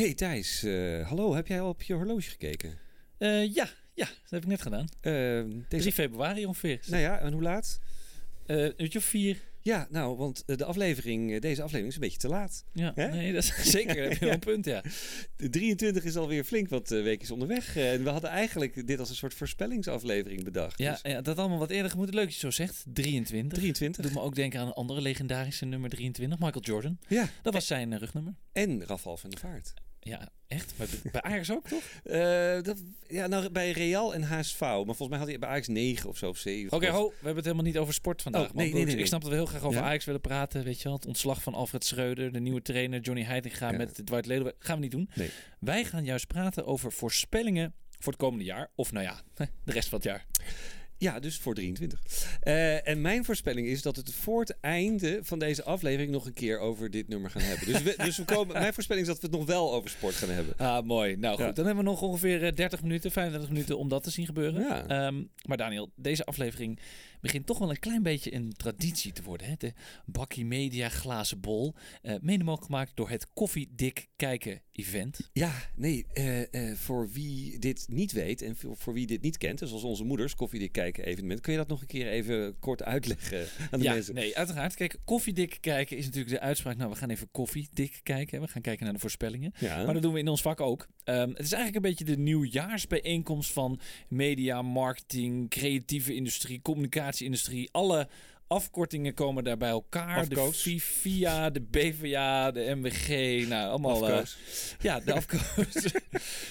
Hey Thijs, eh, hallo. Heb jij al op je horloge gekeken? Eh, ja, ja, dat heb ik net gedaan. Eh, 3 deze... februari ongeveer. Nou ja, en hoe laat? Een uurtje of vier. Ja, nou, want de aflevering, deze aflevering is een beetje te laat. Ja, nee, dat is zeker. Heb je een punt, ja. De 23 is alweer flink wat weekjes onderweg. En we hadden eigenlijk dit als een soort voorspellingsaflevering bedacht. Ja, Dus ja, dat allemaal wat eerder gemoeten. Leuk dat je zo zegt. 23. 23. Doet me ook denken aan een andere legendarische nummer 23, Michael Jordan. Ja, Dat was zijn rugnummer. en Rafal van der Vaart. Ja, echt? Maar bij- Ajax ook, toch? Eh, dat, ja, nou, bij Real en HSV. Maar volgens mij had hij bij Ajax 9 of zo, of 7. Oké, ho, we hebben het helemaal niet over sport vandaag. Oh, nee, nee, nee. Ik snap dat we heel graag over Ja? Ajax willen praten. Weet je wel, het ontslag van Alfred Schreuder, de nieuwe trainer Johnny Heitinga Ja. met Dwight Leeuwen. Gaan we niet doen. Nee. Wij gaan juist praten over voorspellingen voor het komende jaar. Of nou ja, de rest van het jaar. Ja, dus voor 23. Eh, en mijn voorspelling is dat het voor het einde van deze aflevering nog een keer over dit nummer gaan hebben. Dus, we, dus we komen, mijn voorspelling is dat we het nog wel over sport gaan hebben. Ah, mooi. Nou goed, Ja. dan hebben we nog ongeveer eh, 30 minuten, 35 minuten om dat te zien gebeuren. Ja. Ehm, maar Daniel, deze aflevering begint toch wel een klein beetje een traditie te worden. Hè? De Bakkie Media Glazen Bol. eh mede mogelijk gemaakt door het Koffiedik Kijken event. Ja, nee, eh, eh, voor wie dit niet weet en voor, voor wie dit niet kent, dus zoals onze moeders, koffiedik kijken evenement, kun je dat nog een keer even kort uitleggen aan de ja, mensen? nee, uiteraard. Kijk, koffiedik kijken is natuurlijk de uitspraak. Nou, we gaan even koffiedik kijken. We gaan kijken naar de voorspellingen. Ja, Maar dat doen we in ons vak ook. Ehm, het is eigenlijk een beetje de nieuwjaarsbijeenkomst van media, marketing, creatieve industrie, communicatieindustrie. Alle afkortingen komen daar bij elkaar. Afkoos. De FIA, de BVA, de MWG, nou allemaal. eh, ja, de afkoos.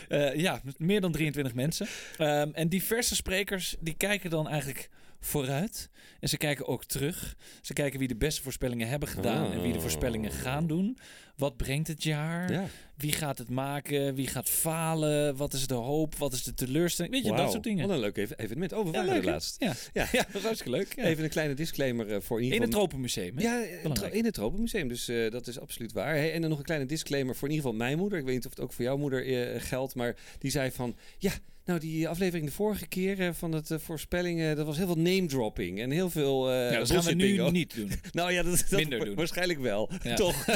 Eh, ja, meer dan 23 mensen. Ehm, en diverse sprekers die kijken dan eigenlijk vooruit. En ze kijken ook terug. Ze kijken wie de beste voorspellingen hebben gedaan en wie de voorspellingen gaan doen. Wat brengt het jaar? ja. Wie gaat het maken? Wie gaat falen? Wat is de hoop? Wat is de teleurstelling? Weet je, dat soort dingen. Wat een leuk even- evenement. Oh, we Ja, waren leuk, er hè? laatst. Ja. Ja. ja, dat is hartstikke leuk. Ja. Even een kleine disclaimer eh, voor in ieder in het. Tropenmuseum. hè? Ja, Belangrijk. in het Tropenmuseum. Dus eh, dat is absoluut waar. Hey, en dan nog een kleine disclaimer voor in ieder geval mijn moeder. Ik weet niet of het ook voor jouw moeder eh, geldt. Maar die zei van... Ja, nou die aflevering de vorige keer van het voorspellingen... Dat was heel veel name dropping. En heel veel... Ja, dat gaan we nu bingo. niet doen. Nou ja, dat, dat Minder doen. waarschijnlijk wel. Ja. Toch.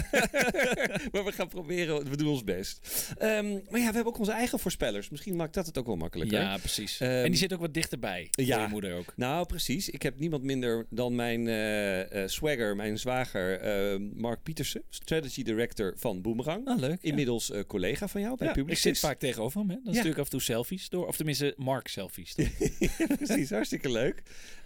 maar we gaan proberen. We doen ons best. Ehm, maar ja, we hebben ook onze eigen voorspellers. Misschien maakt dat het ook wel makkelijker. Ja, precies. Ehm, en die zit ook wat dichterbij. Ja. je moeder ook. Nou, precies. Ik heb niemand minder dan mijn eh, swagger, mijn zwager, eh, Mark Pietersen, strategy director van Boomerang. Ah, leuk. Inmiddels eh, collega van jou bij Ja, ik Publicis. zit vaak tegenover hem. Hè? Dan Ja. stuur ik af en toe selfies door. Of tenminste, Mark selfies. Precies, hartstikke leuk.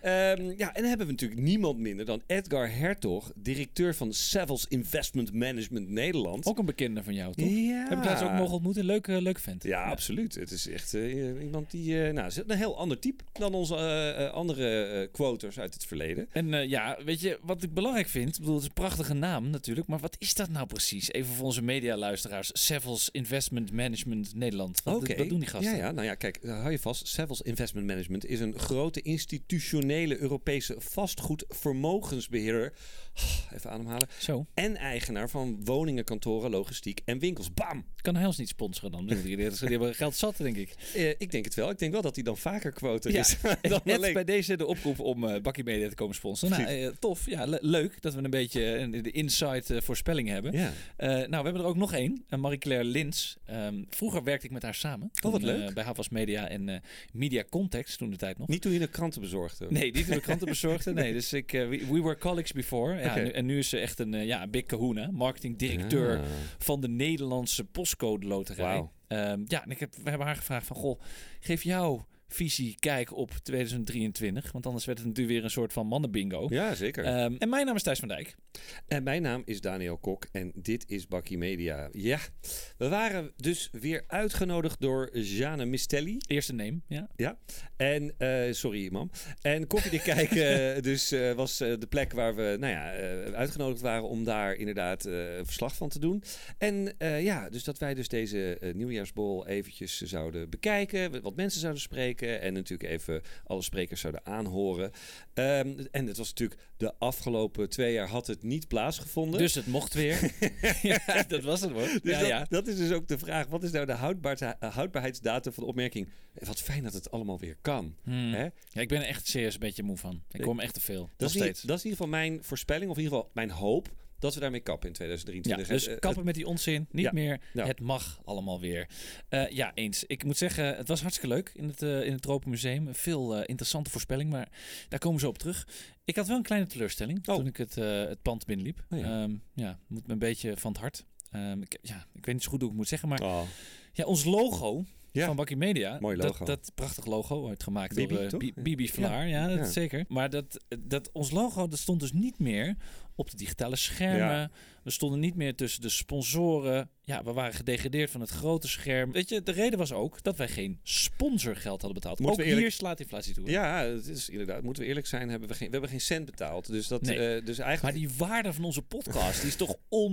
Ehm, ja, en dan hebben we natuurlijk niemand minder dan Edgar Hertog, directeur van Savills Investment Management Nederland. ook een bekende van jou, toch? Ja. Heb ik laatst ook mogen ontmoeten. Leuke, leuke vent. Ja, absoluut. Het is echt eh, iemand die... eh nou, is een heel ander type dan onze eh, eh, andere eh, quoters uit het verleden. En eh, ja, weet je, wat ik belangrijk vind, ik bedoel, het is een prachtige naam natuurlijk, maar wat is dat nou precies? Even voor onze medialuisteraars. Savills Investment Management Nederland. Wat, Oké. wat doen die gasten? Ja, ja, nou ja, kijk, eh, hou je vast. Savills Investment Management is een grote institutionele Europese vastgoedvermogensbeheerder. Even ademhalen. Zo, En eigenaar van woningen, kantoren, logistiek en winkels. Bam! kan hij ons niet sponsoren dan? Die, hebben geld zat, denk ik. Eh, ik denk het wel. Ik denk wel dat hij dan vaker quote Ja, is. dan Net alleen. bij deze de oproep om eh Bakkie Media te komen sponsoren. Nou, eh, tof. Ja, le- leuk dat we een beetje de inside voorspelling hebben. Ja. Nou, we hebben er ook nog één. Uh, Marie-Claire Lins. Ehm, vroeger werkte ik met haar samen. Oh, wat leuk. bij Havas Media en Media Context toen de tijd nog. Niet toen je de kranten bezorgde. Nee, niet toen de kranten bezorgde. Nee, dus ik, eh, we, we were colleagues before. Ja, en nu is ze echt een eh, ja, big kahuna. Marketing directeur Ah. van de Nederlandse postcode loterij. Ehm, ja, en ik heb, we hebben haar gevraagd van... Goh, geef jouw visie kijk op 2023. Want anders werd het natuurlijk weer een soort van mannenbingo. Ja, zeker. Ehm, en mijn naam is Thijs van Dijk. En mijn naam is Daniel Kok en dit is Bakkie Media. Ja, we waren dus weer uitgenodigd door Jane Mistelli. Eerste name, ja. Ja, en eh, sorry mam. En Koffie de Kijken dus eh, was eh, de plek waar we nou ja, eh, uitgenodigd waren om daar inderdaad eh, een verslag van te doen. En eh, ja, dus dat wij dus deze eh, nieuwjaarsbol eventjes zouden bekijken, wat mensen zouden spreken en natuurlijk even alle sprekers zouden aanhoren. Ehm, en het was natuurlijk de afgelopen twee jaar had het niet plaatsgevonden. Dus het mocht weer. ja, dat was het hoor. Dus ja, dat, ja. dat is dus ook de vraag. Wat is nou de houdbaarheid- houdbaarheidsdatum van de opmerking? Wat fijn dat het allemaal weer kan. Hmm. Hè? ja, ik ben er echt serieus een beetje moe van. Ik hoor me echt te veel. Dat Nog is, in, steeds. dat is in ieder geval mijn voorspelling, of in ieder geval mijn hoop. Dat we daarmee kappen in Ja, 2023. dus Het, eh, kappen met die onzin. Niet ja, meer. ja. Het mag allemaal weer. Eh, ja, eens. Ik moet zeggen, het was hartstikke leuk in het, eh in het Tropenmuseum. Veel interessante voorspelling, maar daar komen zo op terug. Ik had wel een kleine teleurstelling Oh. toen ik het, het pand binnenliep. Oh ja. Ehm, ja, moet me een beetje van het hart. Ehm, ik, ja, ik weet niet zo goed hoe ik moet zeggen, maar oh, ja, ons logo Ja. van Bakkie Media. Mooi logo. Dat, dat prachtig logo wordt gemaakt Bibi, door Bibi Vlaar. Ja, dat Ja. zeker. Maar dat, dat, ons logo dat stond dus niet meer op de digitale schermen. Ja. We stonden niet meer tussen de sponsoren. Ja, we waren gedegradeerd van het grote scherm. Weet je, de reden was ook dat wij geen sponsorgeld hadden betaald. Moeten ook we eerlijk- hier slaat inflatie toe. ja, het is inderdaad. Moeten we eerlijk zijn, hebben we geen, we hebben geen cent betaald. Dus, dat, Nee. eh, dus eigenlijk... Maar die waarde van onze podcast die is toch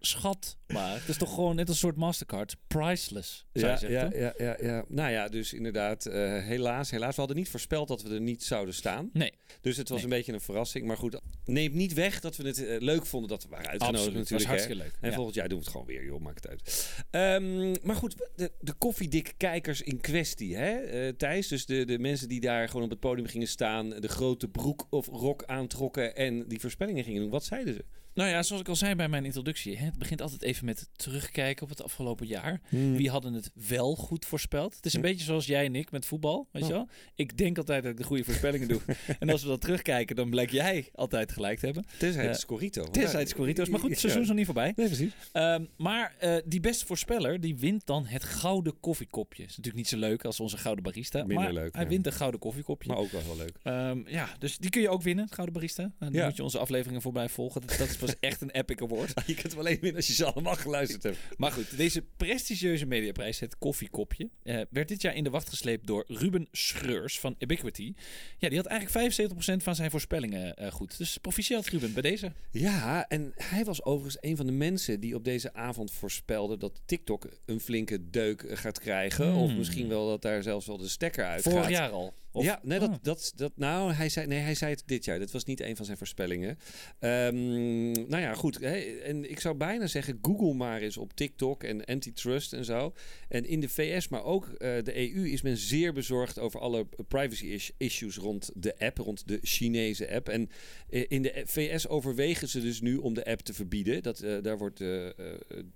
onschatbaar. Het is toch gewoon net een soort Mastercard. Priceless, zou je Ja, zeggen. ja, ja, ja, ja. Nou ja, dus inderdaad, eh, helaas, helaas. We hadden niet voorspeld dat we er niet zouden staan. Nee, Dus het was Nee. een beetje een verrassing. Maar goed, neemt niet weg dat we het eh, leuk vonden dat we waren uitgenodigd absoluut. Het was natuurlijk. hè. hartstikke leuk. En Ja. volgend jaar doen we het gewoon weer, joh, maakt het uit. Ehm, maar goed, de, de koffiedik kijkers in kwestie, hè, eh, Thijs? Dus de, de mensen die daar gewoon op het podium gingen staan, de grote broek of rok aantrokken en die voorspellingen gingen doen. Wat zeiden ze? Nou ja, zoals ik al zei bij mijn introductie. Hè, het begint altijd even met terugkijken op het afgelopen jaar. Hmm. Wie hadden het wel goed voorspeld? Het is een beetje zoals jij en ik met voetbal. Weet Oh. je wel? Ik denk altijd dat ik de goede voorspellingen doe. en als we dat terugkijken, dan blijkt jij altijd gelijk te hebben. Tenzij het Eh, Scorito. Tenzij het Scorito's. Maar goed, het seizoen is nog niet voorbij. Nee, precies. Ehm, maar eh, die beste voorspeller, die wint dan het gouden koffiekopje. Is natuurlijk niet zo leuk als onze gouden barista. Minder maar leuk, hij ja. wint een gouden koffiekopje. Maar ook wel heel leuk. Ehm, ja, dus die kun je ook winnen, het gouden barista. En dan Ja. moet je onze afleveringen voorbij volgen. Dat, dat is pas echt een epic award. Je kunt wel alleen winnen als je ze allemaal geluisterd hebt. Maar goed, deze prestigieuze mediaprijs, het koffiekopje, eh, werd dit jaar in de wacht gesleept door Ruben Schreurs van Ubiquity. Ja, die had eigenlijk 75% van zijn voorspellingen eh, goed. Dus proficiat Ruben, bij deze. Ja, en hij was overigens een van de mensen die op deze avond voorspelde dat TikTok een flinke deuk eh, gaat krijgen. Hmm. Of misschien wel dat daar zelfs wel de stekker uit Vorig gaat. jaar al. Of- ja, nee, Oh. dat, dat, dat, nou, hij zei, nee, hij zei het dit jaar. Dat was niet een van zijn voorspellingen. Ehm, nou ja, goed. Hè, en ik zou bijna zeggen, Google maar eens op TikTok en antitrust en zo. En in de VS, maar ook eh, de EU, is men zeer bezorgd over alle privacy is- issues rond de app, rond de Chinese app. En eh, in de VS overwegen ze dus nu om de app te verbieden. Dat, eh, daar wordt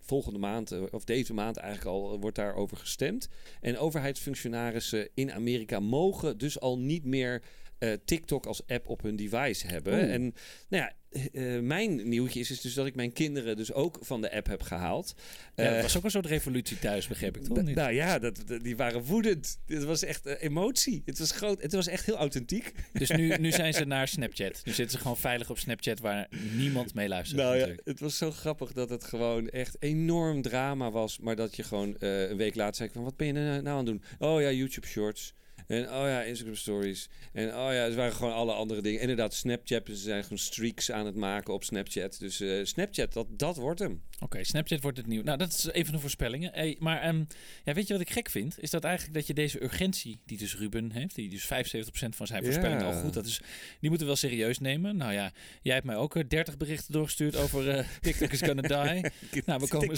volgende maand, of deze maand eigenlijk al, wordt daarover gestemd. En overheidsfunctionarissen in Amerika mogen dus al niet meer eh, TikTok als app op hun device hebben. En nou ja, eh, eh, mijn nieuwtje is, is dus dat ik mijn kinderen dus ook van de app heb gehaald. Ja, dat was ook een soort revolutie thuis, begreep ik toch? Niet? nou ja, dat, dat- die waren woedend. Het was echt emotie. Het was groot. Het was echt heel authentiek. Dus nu, nu zijn ze naar Snapchat. Nu zitten ze gewoon veilig op Snapchat waar niemand mee luistert. Nou ja, het was zo grappig dat het gewoon echt enorm drama was. Maar dat je gewoon een week later zei van, wat ben je nou nou aan het doen? Oh ja, YouTube Shorts. En oh ja, Instagram Stories. En oh ja, het waren gewoon alle andere dingen. Inderdaad, Snapchat. Ze zijn gewoon streaks aan het maken op Snapchat. Dus eh, Snapchat, dat, dat wordt hem. Oké, Snapchat wordt het nieuw. Nou, dat is even de voorspellingen. Hey, maar ehm, ja, weet je wat ik gek vind? Is dat eigenlijk dat je deze urgentie, die dus Ruben heeft, die dus 75% van zijn voorspellingen Ja. al goed, dat is, die moeten we wel serieus nemen. Nou ja, jij hebt mij ook eh, 30 berichten doorgestuurd over eh, TikTok is gonna die. Nou, we komen,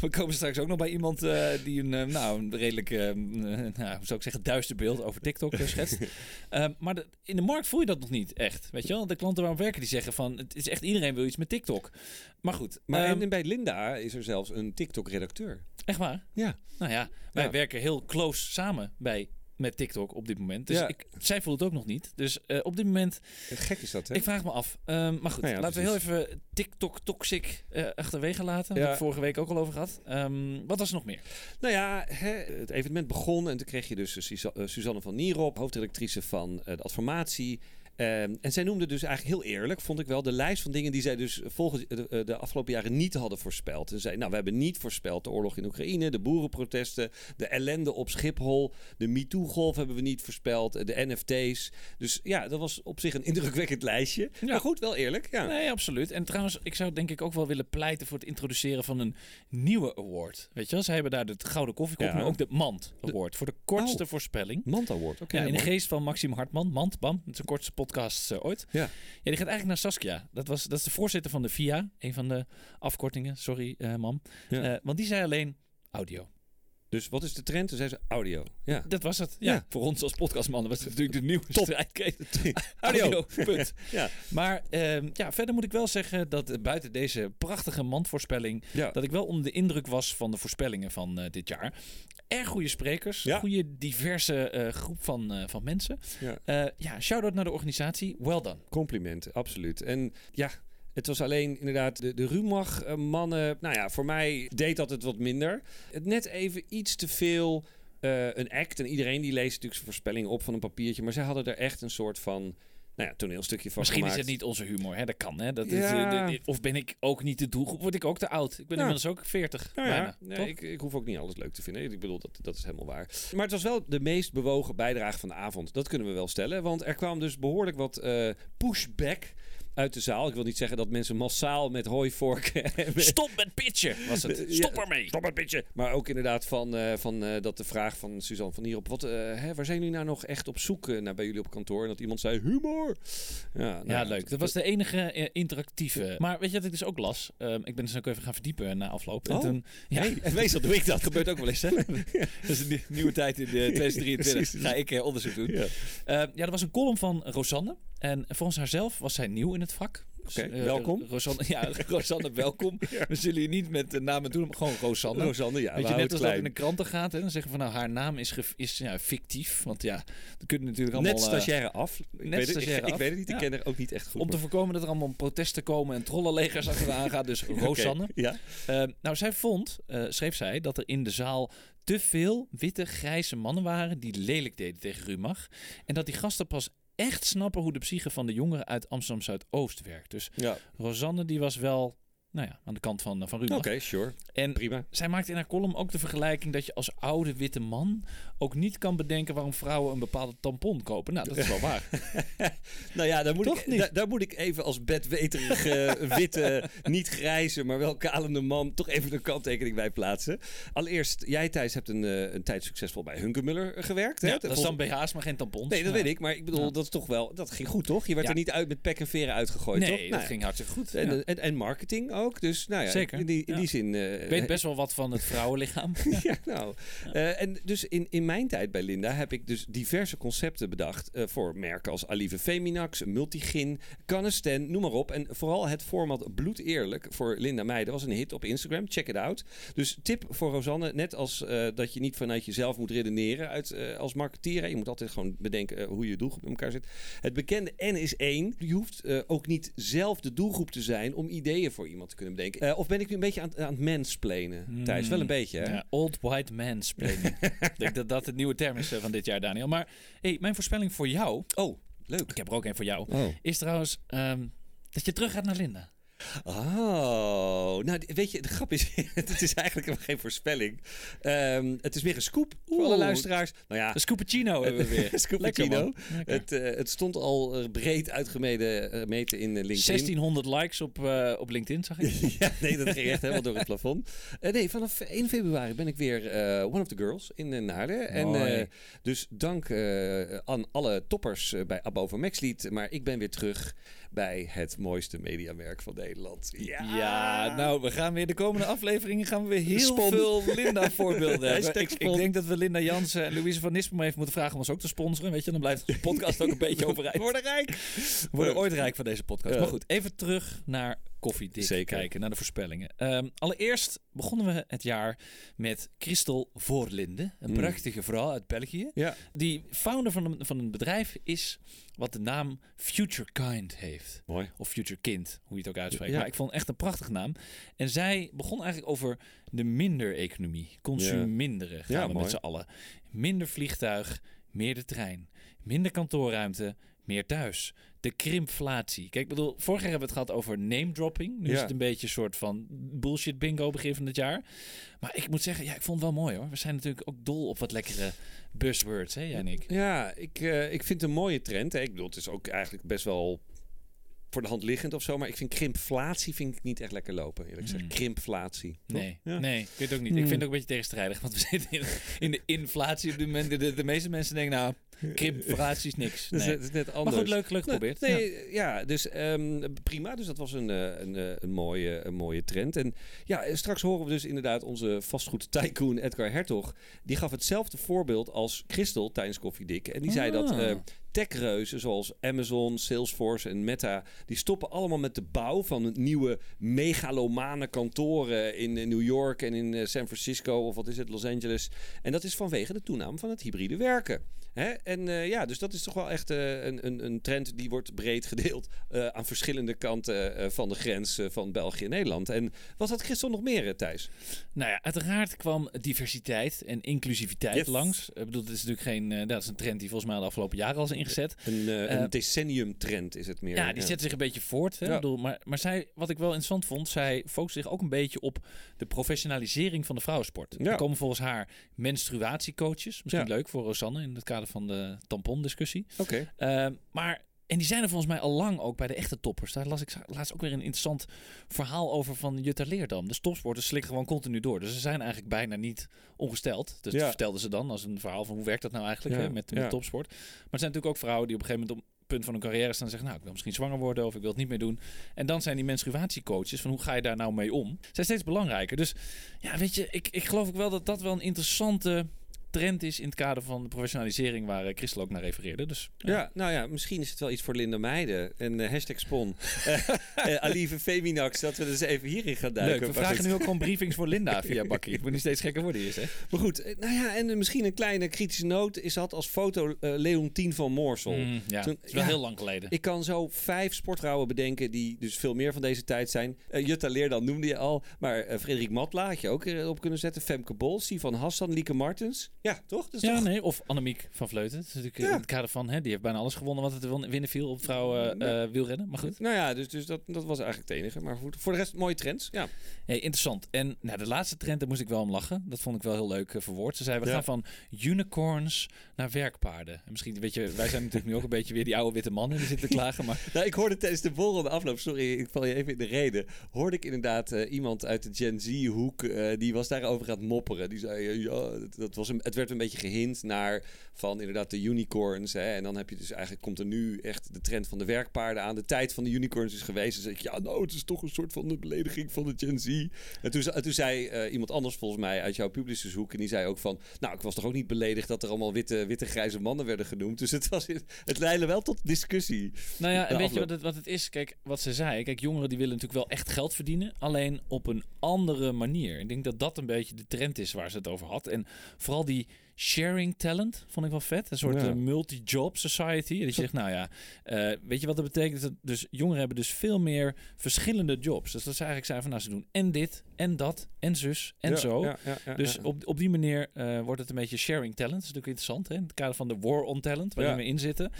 we komen straks ook nog bij iemand eh, die een, eh, nou, een redelijk, eh, eh, nou, hoe zou ik zeggen, duister beeld over TikTok eh, schetst. Ehm, maar de- in de markt voel je dat nog niet echt. Weet je wel? De klanten waar we werken, die zeggen van, het is echt iedereen wil iets met TikTok. Maar goed, Maar ehm, en, en bij Linda is er zelfs een TikTok-redacteur. echt waar? Ja. Nou ja, wij Ja. werken heel close samen bij met TikTok op dit moment. Dus Ja. ik, zij voelt het ook nog niet. Dus eh, op dit moment, Gek is dat, hè? ik vraag me af. Ehm, maar goed, Nou ja, laten we heel even TikTok toxic eh, achterwege laten. Daar Ja. vorige week ook al over gehad. Ehm, wat was er nog meer? Nou ja, hè, het evenement begon en toen kreeg je dus eh, Suza- Suzanne van Nierop, hoofdredactrice van de Adformatie. Ehm, en zij noemde dus eigenlijk heel eerlijk, vond ik wel, de lijst van dingen die zij dus volgens de, eh, de afgelopen jaren niet hadden voorspeld. En zei, nou, we hebben niet voorspeld de oorlog in Oekraïne, de boerenprotesten, de ellende op Schiphol, de MeToo-golf hebben we niet voorspeld, eh, de NFT's. Dus ja, dat was op zich een indrukwekkend lijstje. Ja. Maar goed, wel eerlijk. Ja. Nee, absoluut. En trouwens, ik zou denk ik ook wel willen pleiten voor het introduceren van een nieuwe award. Weet je wel, ze hebben daar de Gouden Koffiekop, Ja. maar ook de Mand Award. Voor de kortste Oh. voorspelling. Mant Award, oké. Ja, in de geest van Maxime Hartman, Mand, bam. Het is een kortste podcast eh, ooit. Ja. ja, die gaat eigenlijk naar Saskia. Dat, was, dat is de voorzitter van de VIA, een van de afkortingen. Sorry, eh, mam. Ja. Eh, want die zei alleen audio. Dus wat is de trend? Toen zei ze audio. Ja. Dat was het. Ja, Ja. voor ons als podcastmannen was het natuurlijk de nieuwe strijdketen. Audio. Punt. Ja. Maar ehm, ja, verder moet ik wel zeggen dat buiten deze prachtige mandvoorspelling... Ja. dat ik wel onder de indruk was van de voorspellingen van dit jaar. Erg goede sprekers, Ja. goede diverse eh, groep van, eh, van mensen. Ja. Eh, ja, shout-out naar de organisatie. Well done. Complimenten, absoluut. En ja, het was alleen inderdaad de, de Rumach-mannen. Nou ja, voor mij deed dat het wat minder. Het net even iets te veel een act. En iedereen die leest natuurlijk zijn voorspellingen op van een papiertje. Maar zij hadden er echt een soort van nou ja, toneelstukje van Misschien is het niet onze humor, hè? dat kan. Hè? Dat is, Ja. eh, of ben ik ook niet de doelgroep? Word ik ook te oud? Ik ben Ja. inmiddels ook 40. Nou ja, bijna, nee, ik, ik hoef ook niet alles leuk te vinden. Ik bedoel, dat, dat is helemaal waar. Maar het was wel de meest bewogen bijdrage van de avond. Dat kunnen we wel stellen. Want er kwam dus behoorlijk wat eh, pushback uit de zaal. Ik wil niet zeggen dat mensen massaal met hooivorken... Stop met pitchen, was het. Stop ermee. Stop het pitchen. Maar ook inderdaad van, eh, van eh, dat de vraag van Suzanne van Hierop... Wat, eh, hè, waar zijn jullie nou nog echt op zoek eh, naar bij jullie op kantoor? En dat iemand zei, humor. Ja, nou Ja, leuk. Dat was de enige interactieve. Maar weet je wat ik dus ook las? Ehm, ik ben dus ook even gaan verdiepen na afloop. En Oh. toen, ja, Hey, meestal doe ik dat. dat gebeurt ook wel eens, hè? dat is een nie- nieuwe tijd in de 2023. Precies. Ga ik onderzoek doen. Ja. Ehm, ja, er was een column van Rosanne. En volgens haarzelf was zij nieuw in het vak. Dus, Oké, eh, welkom. Rosanne, ja, Rosanne, welkom. We zullen je niet met de namen doen, maar gewoon Rosanne. Rosanne, ja. Weet we je, net als dat in de kranten gaat, hè, dan zeggen van nou, haar naam is, ge- is ja, fictief. Want ja, dan kunnen natuurlijk allemaal... Net eh, stagiaire af. Ik weet het, stagiaire ik, weet het niet, Ja. ik ken er ook niet echt goed. om te voorkomen dat er allemaal protesten komen en trollenlegers achteraan gaan. Dus Rosanne. Ja. Eh, nou, zij vond, eh, schreef zij, dat er in de zaal te veel witte, grijze mannen waren die lelijk deden tegen Rumach. En dat die gasten pas echt snappen hoe de psyche van de jongeren uit Amsterdam Zuidoost werkt. Dus Ja. Rosanne die was wel, nou ja, aan de kant van, van Rumach. Oké, sure. En Prima. zij maakte in haar column ook de vergelijking dat je als oude witte man ook niet kan bedenken waarom vrouwen een bepaalde tampon kopen. Nou, dat is wel waar. Nou ja, daar moet, Toch ik, daar, moet ik even als bedweterige, witte, niet grijze, maar wel kalende man toch even een kanttekening bij plaatsen. Allereerst, jij Thijs hebt een, eh, een tijd succesvol bij Hunkemuller gewerkt. Hè? Ja, dat is dan BH's, maar geen tampons. Nee, dat Ja. weet ik. Maar ik bedoel, Ja. dat is toch wel... Dat ging goed, toch? Je werd er niet uit met pek en veren uitgegooid, Nee, toch? dat Nou ging hartstikke goed. En, Ja. en, en marketing ook. Dus nou ja, Zeker, in die, in ja. die zin... eh, weet best wel wat van het vrouwenlichaam. Ja, nou. Eh, en dus in, in mijn tijd bij Linda heb ik dus diverse concepten bedacht eh, voor merken als Alive Feminax, Multigin, Canesten, noem maar op. En vooral het format Bloed Eerlijk voor Linda Meijden was een hit op Instagram. Check it out. Dus tip voor Rosanne, net als dat je niet vanuit jezelf moet redeneren uit, als marketeer. Je moet altijd gewoon bedenken hoe je doelgroep in elkaar zit. Het bekende N is één. Je hoeft ook niet zelf de doelgroep te zijn om ideeën voor iemand te kunnen bedenken. Eh, of ben ik nu een beetje aan, aan het mansplainen, Thijs? Wel een beetje, hè? Ja, old white man splaining. Ik denk dat dat het nieuwe term is eh, van dit jaar, Daniel. Maar hey, mijn voorspelling voor jou, Oh, leuk. ik heb er ook een voor jou, Oh. is trouwens ehm, dat je terug gaat naar Linda. Oh, nou weet je, de grap is, het is eigenlijk helemaal geen voorspelling. Ehm, het is weer een scoop voor alle luisteraars. Nou ja, Een Scooppuccino hebben we weer. Lekker, man. Lekker. het, eh, het stond al eh, breed uitgemeten eh, meten in eh, LinkedIn. 1600 likes op, eh, op LinkedIn, zag ik. ja, nee, dat ging echt helemaal door het plafond. Eh, nee, vanaf 1 februari ben ik weer eh, one of the girls in Naarden. En eh, dus dank eh, aan alle toppers eh, bij Abbo van Maxlied. Maar ik ben weer terug bij het mooiste mediamerk van Nederland. Ja, Ja, nou, we gaan weer de komende afleveringen gaan we weer heel Spon. veel Linda-voorbeelden hebben. Ik, ik denk dat we Linda Jansen en Louise van Nispen even moeten vragen om ons ook te sponsoren. Weet je, dan blijft de podcast ook een beetje overeind. Worden rijk. We worden ooit rijk van deze podcast. Ja. Maar goed, even terug naar koffiedik Zeker. kijken, naar de voorspellingen. Ehm, allereerst begonnen we het jaar met Christel Voorlinde, een Mm. prachtige vrouw uit België. Ja. Die founder van een, van een bedrijf is wat de naam Future Kind heeft. Mooi. Of Future Kind, hoe je het ook uitspreekt. Ja. Maar ik vond het echt een prachtige naam. En zij begon eigenlijk over de minder-economie. Consuminderen gaan Ja, we mooi. met z'n allen. Minder vliegtuig, meer de trein. Minder kantoorruimte, meer thuis. De krimpflatie. Kijk, ik bedoel, vorig jaar hebben we het gehad over name dropping. Nu is het een beetje een soort van bullshit bingo begin van het jaar. Maar ik moet zeggen, ja, ik vond het wel mooi hoor. We zijn natuurlijk ook dol op wat lekkere buzzwords, hè, jij en ik. Ja, ik, eh, ik vind het een mooie trend. Hè. Ik bedoel, het is ook eigenlijk best wel voor de hand liggend of zo. Maar ik vind krimpflatie vind ik niet echt lekker lopen. Eerlijk gezegd. Mm. Krimpflatie. toch? Nee, Ja. nee, ik weet het ook niet. Hmm. Ik vind het ook een beetje tegenstrijdig, want we zitten in, in de inflatie op dit moment. De, de, de meeste mensen denken, nou, krimpflatie is niks. Dat is, Nee. net- is net Maar anders. goed, leuk, leuk Nee, geprobeerd. Nee, ja. dus ehm, prima. Dus dat was een, eh, een, eh, een, mooie, een mooie trend. En ja, eh, straks horen we dus inderdaad onze vastgoed tycoon Edgar Hertog. Die gaf hetzelfde voorbeeld als Christel tijdens Koffie Dik. En die zei dat Ah. Techreuzen zoals Amazon, Salesforce en Meta... die stoppen allemaal met de bouw van nieuwe megalomane kantoren in eh, New York en in eh, San Francisco of wat is het, Los Angeles. En dat is vanwege de toename van het hybride werken. Hè? En eh, ja, dus dat is toch wel echt eh, een, een, een trend die wordt breed gedeeld eh, aan verschillende kanten van de grens van België en Nederland. En wat had Christel nog meer, Thijs? Nou ja, uiteraard kwam diversiteit en inclusiviteit Yes. langs. Ik bedoel, dat is natuurlijk geen, dat is een trend die volgens mij de afgelopen jaren al is ingezet. Een, een decennium-trend is het meer. Ja, die zet zich een beetje voort. Hè? Ja. Ik bedoel, maar, maar zij, wat ik wel interessant vond, zij focust zich ook een beetje op de professionalisering van de vrouwensport. Ja. Er komen volgens haar menstruatiecoaches. Misschien Ja. leuk voor Rosanne in het kader van de tampondiscussie. Oké. Ehm, maar, en die zijn er volgens mij al lang ook bij de echte toppers. Daar las ik laatst ook weer een interessant verhaal over van Jutta Leerdam. De topsporters slikken gewoon continu door. Dus ze zijn eigenlijk bijna niet ongesteld. Dus Ja. dat vertelden ze dan als een verhaal van hoe werkt dat nou eigenlijk Ja, hè, met, met ja. topsport. Maar er zijn natuurlijk ook vrouwen die op een gegeven moment op het punt van hun carrière staan en zeggen, nou, ik wil misschien zwanger worden of ik wil het niet meer doen. En dan zijn die menstruatiecoaches van hoe ga je daar nou mee om? Zijn steeds belangrijker. Dus ja, weet je, ik, ik geloof ook wel dat dat wel een interessante trend is in het kader van de professionalisering waar eh, Christel ook naar refereerde. Dus Ja, nou ja, misschien is het wel iets voor Linda Meijden. En eh, hashtag spon. Eh, eh, Alieve Feminax, dat we dus even hierin gaan duiken. Leuk, we vragen nu ook gewoon briefings voor Linda via Bakkie. Het moet niet steeds gekker worden hier, zeg. Maar goed, eh, nou ja, en eh, misschien een kleine kritische noot is had als foto eh Leontien van Moorsel. Mm, ja, Toen- het is wel ja. heel lang geleden. Ik kan zo vijf sportvrouwen bedenken die dus veel meer van deze tijd zijn. Eh, Jutta Leerdam noemde je al. Maar eh, Frederik Matla had je ook eh, op kunnen zetten. Femke Bol, Van Hassan, Lieke Martens. Ja, toch? Is ja, toch... nee, of Annemiek van Vleuten. Dat is natuurlijk eh, Ja. in het kader van, hè, die heeft bijna alles gewonnen wat het te winnen viel op vrouwen Ja. eh, wielrennen. Maar goed. Nou ja, dus, dus dat, dat was eigenlijk het enige. Maar goed, voor de rest mooie trends. Ja. Hey, interessant. En nou, de laatste trend, daar moest ik wel om lachen. Dat vond ik wel heel leuk eh, verwoord. Ze zei, we Ja. gaan van unicorns naar werkpaarden. En misschien, weet je, wij zijn natuurlijk nu ook een beetje weer die oude witte mannen die zitten te klagen. Maar Nou, ik hoorde tijdens de borrel afloop, sorry, ik val je even in de reden. Hoorde ik inderdaad eh, iemand uit de Gen Z-hoek, eh, die was daarover aan het mopperen. Die zei, eh, ja, dat, dat was een, het werd een beetje gehint naar van inderdaad de unicorns. Hè, en dan heb je dus eigenlijk, komt er nu echt de trend van de werkpaarden aan. De tijd van de unicorns is geweest. Zeg ik, ja, nou, het is toch een soort van de belediging van de Gen Z. En toen, en toen zei eh, iemand anders volgens mij uit jouw publicershoek, en die zei ook van, nou, ik was toch ook niet beledigd dat er allemaal witte, witte grijze mannen werden genoemd. Dus het, was, het leidde wel tot discussie. Nou ja, en weet je wat het, wat het is? Kijk, wat ze zei. Kijk, jongeren die willen natuurlijk wel echt geld verdienen. Alleen op een andere manier. Ik denk dat dat een beetje de trend is waar ze het over had. En vooral die sharing talent vond ik wel vet. Een soort Ja. eh, multi-job society. En die zegt, nou ja, eh, weet je wat dat betekent? Dat dus jongeren hebben dus veel meer verschillende jobs. Dus dat ze eigenlijk zijn van, nou, ze doen en dit, en dat, en zus, en Ja, zo. ja, Dus op, op die manier eh, wordt het een beetje sharing talent. Dat is natuurlijk interessant, hè? in het kader van de war on talent, waar we in zitten.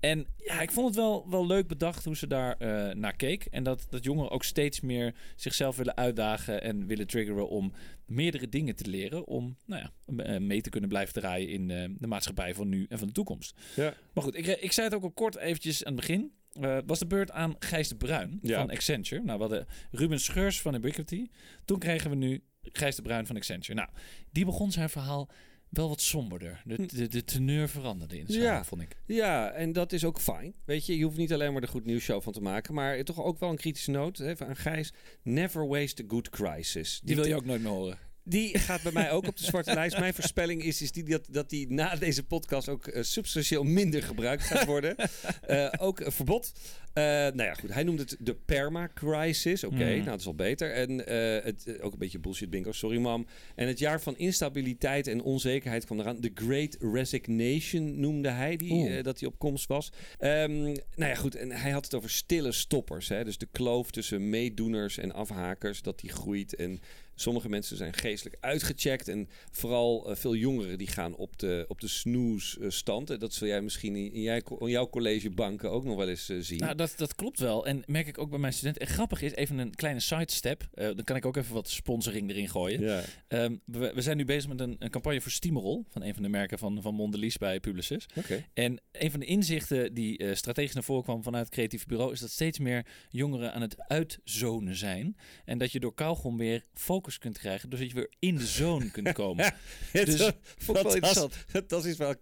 En ja, ik vond het wel, wel leuk bedacht hoe ze daar naar keek. En dat, dat jongeren ook steeds meer zichzelf willen uitdagen en willen triggeren om meerdere dingen te leren. Om nou ja, eh, mee te kunnen blijven draaien in eh, de maatschappij van nu en van de toekomst. Ja. Maar goed, ik, ik zei het ook al kort eventjes aan het begin. Eh, was de beurt aan Gijs de Bruin Ja. van Accenture. Nou, we hadden Ruben Scheurs van Ubiquity. Toen kregen we nu Gijs de Bruin van Accenture. Nou, die begon zijn verhaal wel wat somberder. De, de, de teneur veranderde in Ja. verhaal, vond ik. Ja, en dat is ook fijn. Weet je, je hoeft niet alleen maar de goed nieuws show van te maken, maar toch ook wel een kritische noot even aan Gijs. Never waste a good crisis. Die wil je ook nooit meer horen. Die gaat bij mij ook op de zwarte lijst. Mijn voorspelling is, is die, dat, dat die na deze podcast ook eh, substantieel minder gebruikt gaat worden. Eh, ook een verbod. Eh, nou ja, goed. Hij noemt het de perma-crisis. Oké, Mm. nou dat is al beter. En het, ook een beetje bullshit bingo, sorry mam. En het jaar van instabiliteit en onzekerheid kwam eraan. The Great Resignation noemde hij, die, dat hij op komst was. Ehm, nou ja, goed. En hij had het over stille stoppers. Hè? Dus de kloof tussen meedoeners en afhakers, dat die groeit. En Sommige mensen zijn geestelijk uitgecheckt. En vooral eh, veel jongeren die gaan op de, op de snoesstand. En dat zul jij misschien in, in, jij, in jouw collegebanken ook nog wel eens eh, zien. Nou, dat, dat klopt wel. En merk ik ook bij mijn studenten. En grappig is, even een kleine sidestep. Uh, dan kan ik ook even wat sponsoring erin gooien. Ja. Um, we, we, zijn nu bezig met een, een, campagne voor Stimerol. Van een van de merken van, van Mondelez bij Publicis. Okay. En een van de inzichten die strategisch naar voren kwam vanuit het creatief bureau... is dat steeds meer jongeren aan het uitzonen zijn. En dat je door kauwgom weer focus kunt krijgen. Dus dat je weer in de zone kunt komen. dus, dat, wel interessant. Dat is wel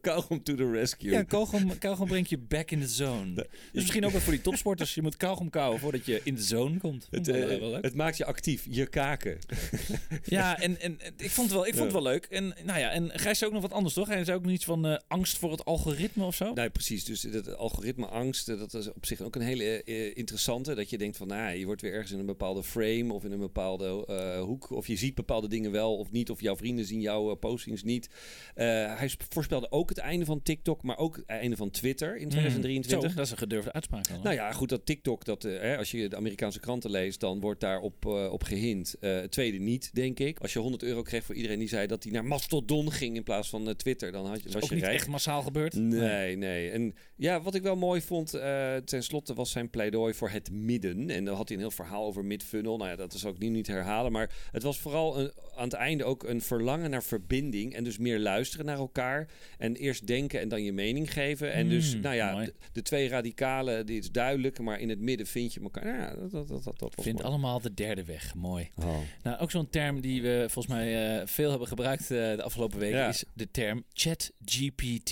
kauwgom to the rescue. Ja, kauwgom, kauwgom brengt je back in the zone. Dus misschien ook wel voor die topsporters. Je moet kauwgom kauwen voordat je in de zone komt. Het, uh, het, maakt je actief, je kaken. ja, en, en ik vond het wel, ik vond het wel leuk. En nou ja, en Gijs zei ook nog wat anders, toch? Hij zei ook nog iets van uh, angst voor het algoritme of zo? Nee, precies. Dus dat algoritme angst, dat is op zich ook een hele uh, interessante. Dat je denkt van, nou, je wordt weer ergens in een bepaalde frame of in een bepaalde uh, hoek. Of je ziet bepaalde dingen wel of niet. Of jouw vrienden zien jouw postings niet. hij voorspelde ook het einde van TikTok, maar ook het einde van Twitter in 2023. Mm, zo, dat is een gedurfde uitspraak. Dan, nou ja, goed, dat TikTok, dat, hè, als je de Amerikaanse kranten leest, dan wordt daarop uh, op gehind. Uh, tweede niet, denk ik. Als je 100 euro kreeg voor iedereen die zei dat hij naar Mastodon ging in plaats van uh, Twitter, dan had je, was ook je niet rijk. echt massaal gebeurd. Nee, nee. En ja, wat ik wel mooi vond, ten slotte was zijn pleidooi voor het midden. En dan had hij een heel verhaal over mid-funnel. Nou ja, dat is ook nu niet herhalen. Maar het was vooral een, aan het einde ook een verlangen naar verbinding. En dus meer luisteren naar elkaar. En eerst denken en dan je mening geven. En dus, Mm, nou ja, de, de twee radicalen, die is duidelijk. Maar in het midden vind je elkaar. Nou ja, dat, dat, dat, dat was Vind mooi. allemaal de derde weg. Mooi. Oh. Nou, ook zo'n term die we volgens mij eh, veel hebben gebruikt eh, de afgelopen weken Ja. is de term ChatGPT.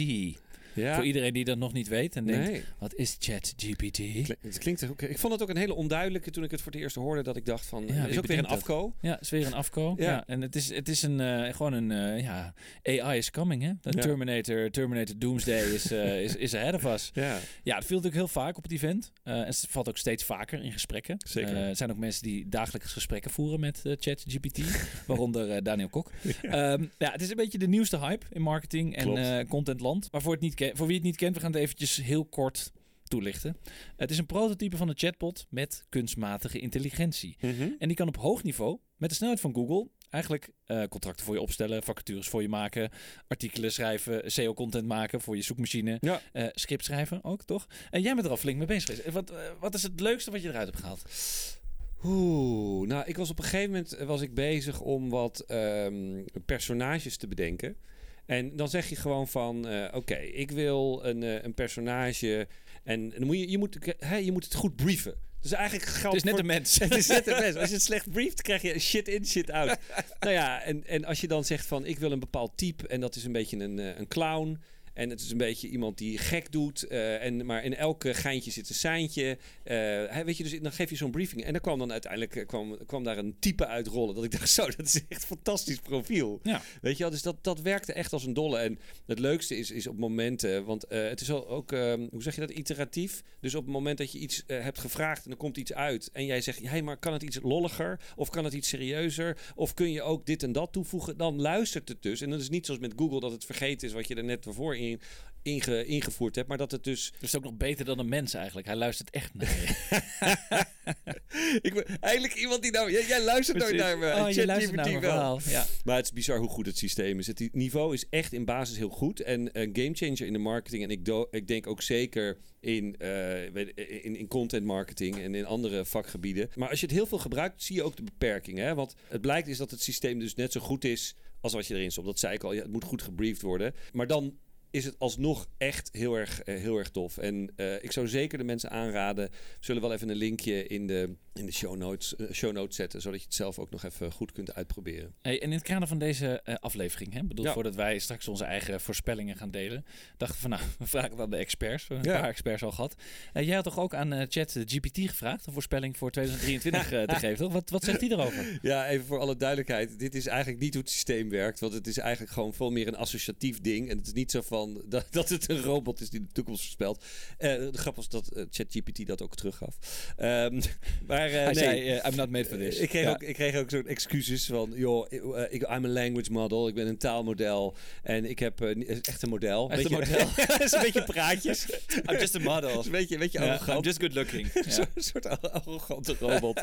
Ja. Voor iedereen die dat nog niet weet en denkt, Nee. wat is ChatGPT? Het klinkt ook. Ik vond het ook een hele onduidelijke toen ik het voor het eerst hoorde. Dat ik dacht van. Ja, is ook weer een afko. Ja, is weer een afko. Ja. Ja. en het is, het is een, eh, gewoon een, eh, ja, AI is coming, hè? De. Terminator, Terminator Doomsday is, eh, is, is ahead of us. Ja. Ja, dat viel natuurlijk heel vaak op het event. En het valt ook steeds vaker in gesprekken. Zeker. Er zijn ook mensen die dagelijks gesprekken voeren met ChatGPT, waaronder Daniel Kok. Ja. ja, het is een beetje de nieuwste hype in marketing en contentland. Maar voor, het niet voor wie het niet kent, we gaan het eventjes heel kort toelichten. Het is een prototype van een chatbot met kunstmatige intelligentie. Mhm. En die kan op hoog niveau, met de snelheid van Google, eigenlijk eh, contracten voor je opstellen, vacatures voor je maken, artikelen schrijven, SEO-content maken voor je zoekmachine, Ja. script schrijven ook, toch? En jij bent er al flink mee bezig geweest. Wat, eh, wat is het leukste wat je eruit hebt gehaald? Oeh, nou, ik was op een gegeven moment was ik bezig om wat ehm, personages te bedenken. En dan zeg je gewoon van, eh, oké, ik wil een, eh, een personage en dan moet je, je, moet, hè, je moet het goed brieven. Dus eigenlijk Het geldt is net een mens. Het is net een mens. Als je het slecht brieft, krijg je shit in, shit out. nou ja, en, en als je dan zegt van ik wil een bepaald type en dat is een beetje een, eh, een clown. En het is een beetje iemand die gek doet. eh, en, maar in elke geintje zit een seintje. Hè, weet je, dus dan geef je zo'n briefing. En dan kwam dan uiteindelijk eh, kwam, kwam daar een type uitrollen. Dat ik dacht, zo, dat is echt een fantastisch profiel. Ja. Weet je wel, dus dat, dat werkte echt als een dolle. En het leukste is, is op momenten, want het is al ook, ehm, hoe zeg je dat, iteratief. Dus op het moment dat je iets hebt gevraagd en er komt iets uit. En jij zegt, hey, maar kan het iets lolliger? Of kan het iets serieuzer? Of kun je ook dit en dat toevoegen? Dan luistert het dus. En dat is niet zoals met Google dat het vergeten is wat je er net voor in, inge, ingevoerd hebt. Maar dat het dus... Dus het is ook nog beter dan een mens eigenlijk. Hij luistert echt naar je. ik ben eigenlijk iemand die nou... Jij, jij luistert nooit naar me. Oh, je luistert naar wel. Ja. Maar het is bizar hoe goed het systeem is. Het niveau is echt in basis heel goed. En een gamechanger in de marketing. En ik, do- ik denk ook zeker in, eh, weet- in, in content marketing en in andere vakgebieden. Maar als je het heel veel gebruikt, zie je ook de beperkingen. Hè? Want het blijkt is dat het systeem dus net zo goed is als wat je erin stopt. Dat zei ik al, ja, het moet goed gebriefd worden. Maar dan is het alsnog echt heel erg, eh, heel erg tof. En eh, ik zou zeker de mensen aanraden. We zullen wel even een linkje in de, in de show, notes, eh, show notes zetten. Zodat je het zelf ook nog even goed kunt uitproberen. Hey, en in het kader van deze aflevering, hè, bedoel, Ja. voordat wij straks onze eigen voorspellingen gaan delen, dachten we van nou, we vragen het aan de experts. We hebben Ja. een paar experts al gehad. Eh, jij had toch ook aan Chat GPT gevraagd een voorspelling voor 2023 eh, te geven, toch? Wat, wat zegt hij erover? Ja, even voor alle duidelijkheid. Dit is eigenlijk niet hoe het systeem werkt. Want het is eigenlijk gewoon veel meer een associatief ding. En het is niet zo van dat, dat het een robot is die de toekomst voorspelt. Eh de grap was dat eh, ChatGPT dat ook teruggaf. Ehm, maar eh, Hij nee. zei, I'm not made for this. Ik kreeg, Ja. ook, ik kreeg ook zo'n excuses van, joh, ik, I'm a language model, ik ben een taalmodel en ik heb echt een model. Echt een Beetje- model. dat is een beetje praatjes. I'm just a model. Een beetje, een beetje Ja, arrogant. I'm just good looking. Zo'n soort arrogante robot.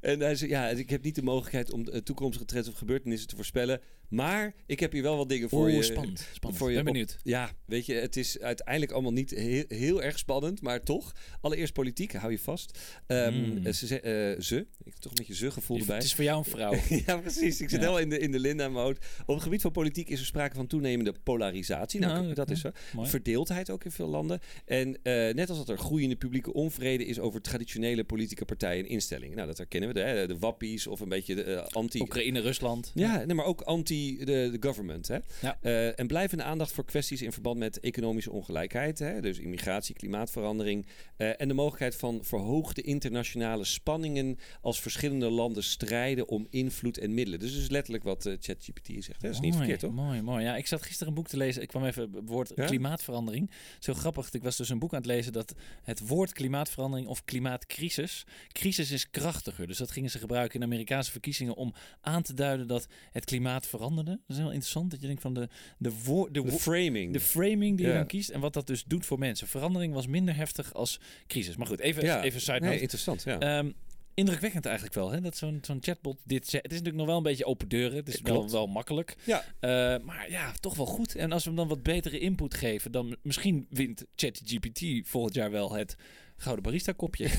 en hij zei, ja, ik heb niet de mogelijkheid om de toekomstige trends of gebeurtenissen te voorspellen. Maar ik heb hier wel wat dingen voor je. spannend. spannend. voor je ben benieuwd. Ja, ja, weet je, het is uiteindelijk allemaal niet heel, heel erg spannend, maar toch. Allereerst politiek, hou je vast. Ehm, Mm. eh, ze, eh, ze, ik heb toch een beetje ze gevoel erbij. Het is voor jou een vrouw. ja, precies. Ik zit Ja. helemaal in de, in de Linda-mode. Op het gebied van politiek is er sprake van toenemende polarisatie. Nou, Nou, dat is zo. Mooi. Verdeeldheid ook in veel landen. En eh, net als dat er groeiende publieke onvrede is over traditionele politieke partijen en instellingen. Nou, dat herkennen we. De, de wappies of een beetje de anti... Oekraïne, Rusland. Ja, nee, maar ook anti de, de government. Hè? Ja. Eh, en blijvende aandacht voor kwesties in verband met economische ongelijkheid. Hè? Dus immigratie, klimaatverandering. eh, en de mogelijkheid van verhoogde internationale spanningen als verschillende landen strijden om invloed en middelen. Dus is letterlijk wat eh, ChatGPT zegt. Hè? Dat is niet Mooi, verkeerd, toch? Mooi, mooi. Ja, ik zat gisteren een boek te lezen. Ik kwam even het woord Ja? klimaatverandering. Zo grappig. Ik was dus een boek aan het lezen dat het woord klimaatverandering of klimaatcrisis. Crisis is krachtiger. Dus dat gingen ze gebruiken in Amerikaanse verkiezingen om aan te duiden dat het klimaat veranderde. Dat is heel interessant. Dat je denkt van de, de, woord, de, framing. de framing die je dan kiest en wat dat dus doet voor mensen. Verandering was minder heftig als crisis. Maar goed, even, ja. even side Nee, interessant, ja. Ehm, indrukwekkend eigenlijk wel, hè? dat zo'n zo'n chatbot dit zegt. Het is natuurlijk nog wel een beetje open deuren. Het is wel, wel makkelijk. ja. Eh, maar ja, toch wel goed. En als we hem dan wat betere input geven, dan misschien wint ChatGPT volgend jaar wel het gouden barista kopje.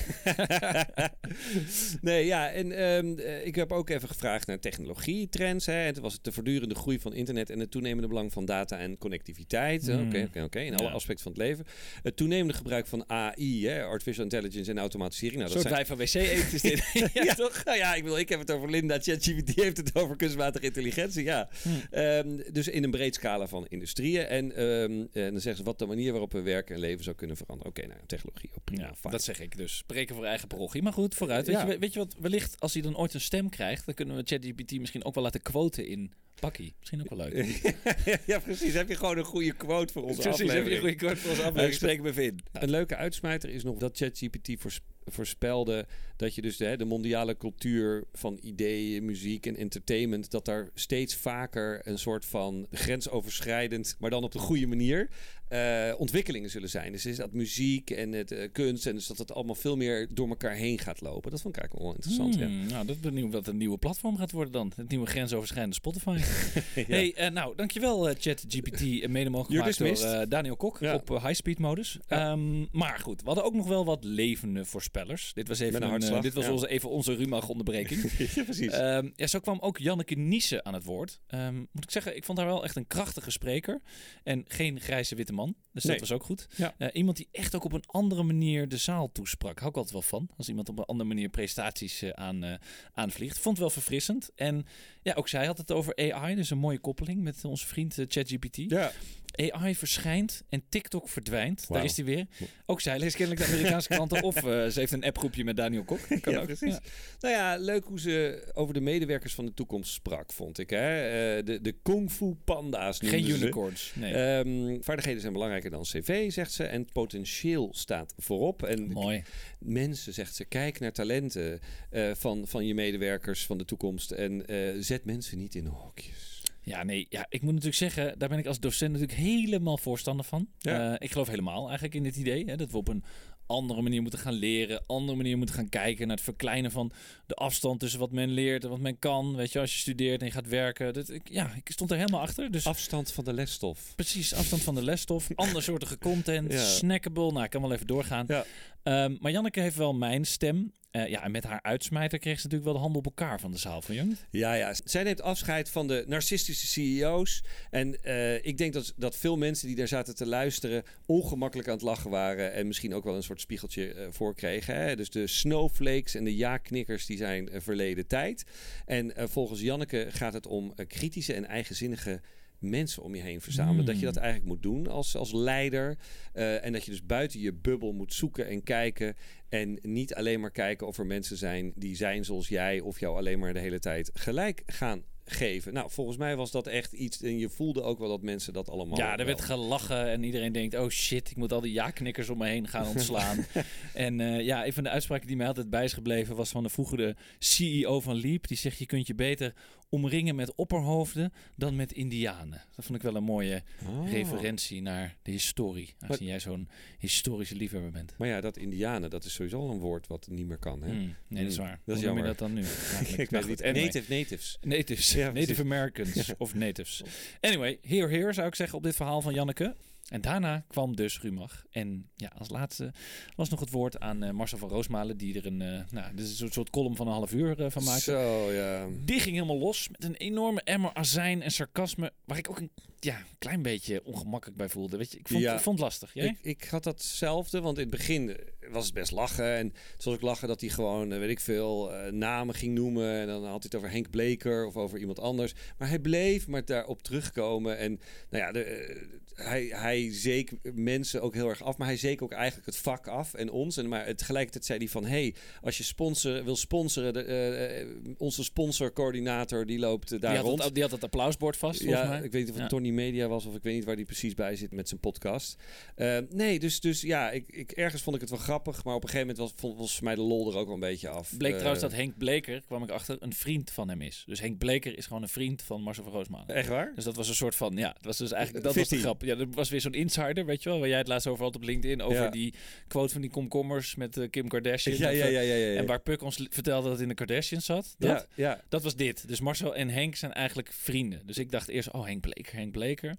nee, ja, en ehm, eh, ik heb ook even gevraagd naar technologietrends. Hè. En toen was het de voortdurende groei van internet en het toenemende belang van data en connectiviteit. Oké, Hmm. oké, oké. In alle Ja. aspecten van het leven. Het toenemende gebruik van AI, hè, artificial intelligence en automatisering. Nou, dat zijn... van wc eet is dit. ja, toch? Nou ja, ik, bedoel, ik heb het over Linda. ChatGPT heeft het over kunstmatige intelligentie. Ja. Hmm. Ehm, dus in een breed scala van industrieën. En, ehm, en dan zeggen ze wat de manier waarop we werken en leven zou kunnen veranderen. Oké, nou, technologie. Ook prima. Ja, dat zeg ik dus. Spreken voor eigen parochie. Maar goed, vooruit. Weet, Ja. je, weet je wat, wellicht als hij dan ooit een stem krijgt, dan kunnen we ChatGPT misschien ook wel laten quoten in Pakkie. Misschien ook wel leuk. ja, precies. Heb je gewoon een goede quote voor onze Precies, heb je een goede quote voor onze aflevering. Spreek me in. Een leuke uitsmijter is nog dat ChatGPT voors- voorspelde dat je dus de, hè, de mondiale cultuur van ideeën, muziek en entertainment, dat daar steeds vaker een soort van grensoverschrijdend, maar dan op de goede manier, eh, ontwikkelingen zullen zijn. Dus is dat muziek en het eh, kunst en dus dat het allemaal veel meer door elkaar heen gaat lopen. Dat vond ik eigenlijk wel interessant. ja. Hmm, Nou, dat is benieuwd wat een nieuwe platform gaat worden dan. Het nieuwe grensoverschrijdende Spotify. Ja. Hey, eh, nou, dankjewel eh, ChatGPT. eh, mede mogelijk gemaakt door Daniel Kok Ja. op high-speed modus. Ehm, maar goed, we hadden ook nog wel wat levende voorspellers. Dit was even, een dit was onze, even onze Rumach-onderbreking. ja, precies. Ehm, ja, zo kwam ook Janneke Niese aan het woord. Ehm, moet ik zeggen, ik vond haar wel echt een krachtige spreker. En geen grijze witte man. Dus Nee. dat was ook goed. Ja. Eh, iemand die echt ook op een andere manier de zaal toesprak. Hou ik altijd wel van. Als iemand op een andere manier prestaties eh, aan, eh, aanvliegt. Vond het wel verfrissend. En ja, ook zij had het over AI. Dus een mooie koppeling met onze vriend ChatGPT. ja. AI verschijnt en TikTok verdwijnt. Daar is hij weer. Ook zij leest kennelijk de Amerikaanse kranten. Of eh, ze heeft een appgroepje met Daniel Kok. Kan Ja, ook. precies. Ja. Nou ja, leuk hoe ze over de medewerkers van de toekomst sprak, vond ik. Hè? Eh, de, de kung fu panda's Geen unicorns. Nee. Ehm, vaardigheden zijn belangrijker dan cv, zegt ze. En potentieel staat voorop. En Mooi. mensen, zegt ze, kijk naar talenten eh, van, van je medewerkers van de toekomst. En zet mensen niet in hokjes. Ja, nee, ja, ik moet natuurlijk zeggen, daar ben ik als docent natuurlijk helemaal voorstander van. Ja. Eh, ik geloof helemaal eigenlijk in dit idee, hè, dat we op een andere manier moeten gaan leren, andere manier moeten gaan kijken naar het verkleinen van de afstand tussen wat men leert en wat men kan. Weet je, als je studeert en je gaat werken. Dat, ik, ja, ik stond er helemaal achter. Dus Afstand van de lesstof. precies, afstand van de lesstof, andersoortige content, Ja. snackable. Nou, ik kan wel even doorgaan. Ja. Ehm, maar Janneke heeft wel mijn stem. Eh, ja, en met haar uitsmijter kreeg ze natuurlijk wel de handen op elkaar van de zaal van Jong. Ja, ja. Zij neemt afscheid van de narcistische CEO's. En eh, ik denk dat, dat veel mensen die daar zaten te luisteren ongemakkelijk aan het lachen waren. En misschien ook wel een soort spiegeltje eh voor kregen. Dus de snowflakes en de ja-knikkers die zijn verleden tijd. En volgens Janneke gaat het om kritische en eigenzinnige mensen om je heen verzamelen. Hmm. Dat je dat eigenlijk moet doen als, als leider. Eh, en dat je dus buiten je bubbel moet zoeken en kijken. En niet alleen maar kijken of er mensen zijn die zijn zoals jij of jou alleen maar de hele tijd gelijk gaan geven. Nou, volgens mij was dat echt iets. En je voelde ook wel dat mensen dat allemaal. Ja, er wel- werd gelachen en iedereen denkt, oh shit, ik moet al die ja-knikkers om me heen gaan ontslaan. en eh, ja, een van de uitspraken die mij altijd bij is gebleven was van de vroegere CEO van Leap. Die zegt, je kunt je beter omringen met opperhoofden dan met indianen. Dat vond ik wel een mooie Oh. referentie naar de historie. Aangezien jij zo'n historische liefhebber bent. Maar ja, dat Indianen, dat is sowieso al een woord wat niet meer kan. Hè? Hmm, nee, dat is Hmm, waar. dat is Hoe noem je jammer. dat dan nu? Ik Nou weet goed, niet. anyway. Native natives. Natives. Ja. Native Americans of natives. Anyway, here, here zou ik zeggen op dit verhaal van Janneke. En daarna kwam dus Rumach. En ja, als laatste was nog het woord aan eh, Marcel van Roosmalen, die er een, eh, nou, dit is een soort column van een half uur eh, van maakte. Zo, ja. Die ging helemaal los met een enorme emmer azijn en sarcasme, waar ik ook een ja, klein beetje ongemakkelijk bij voelde. Weet je, ik vond, Ja. ik vond het lastig. Jij? Ik, ik had datzelfde, want in het begin was het best lachen. En zoals ik lachen dat hij gewoon, weet ik veel, namen ging noemen. En dan had hij het over Henk Bleker of over iemand anders. Maar hij bleef maar daarop terugkomen. En nou ja, de, hij, hij zeek mensen ook heel erg af. Maar hij zeek ook eigenlijk het vak af en ons. En maar tegelijkertijd zei hij van... hey, als je sponsor, wil sponsoren... De, eh, onze sponsorcoördinator die loopt eh, daar die, rond. het, die had het applausbord vast, volgens Ja, mij. ik weet niet of het Ja. Tony Media was of ik weet niet waar die precies bij zit met zijn podcast. Eh, nee, dus, dus ja, ik, ik, ergens vond ik het wel grappig, maar op een gegeven moment was, vond, was voor mij de lol er ook wel een beetje af. Bleek trouwens dat Henk Bleker, kwam ik achter, een vriend van hem is. Dus Henk Bleker is gewoon een vriend van Marcel van Roosmalen. Echt waar? Dus dat was een soort van, ja, dat was dus eigenlijk, dat was de 15. grap. Ja, dat was weer zo'n insider, weet je wel, waar jij het laatst over had op LinkedIn, over Ja. die quote van die komkommers met eh, Kim Kardashian. Ja, ja, ja, ja. En waar Puk ons vertelde dat het in de Kardashians zat. Dat, ja, ja. dat was dit. Dus Marcel en Henk zijn eigenlijk vrienden. Dus ik dacht eerst, oh, Henk Bleker, Henk Bleker.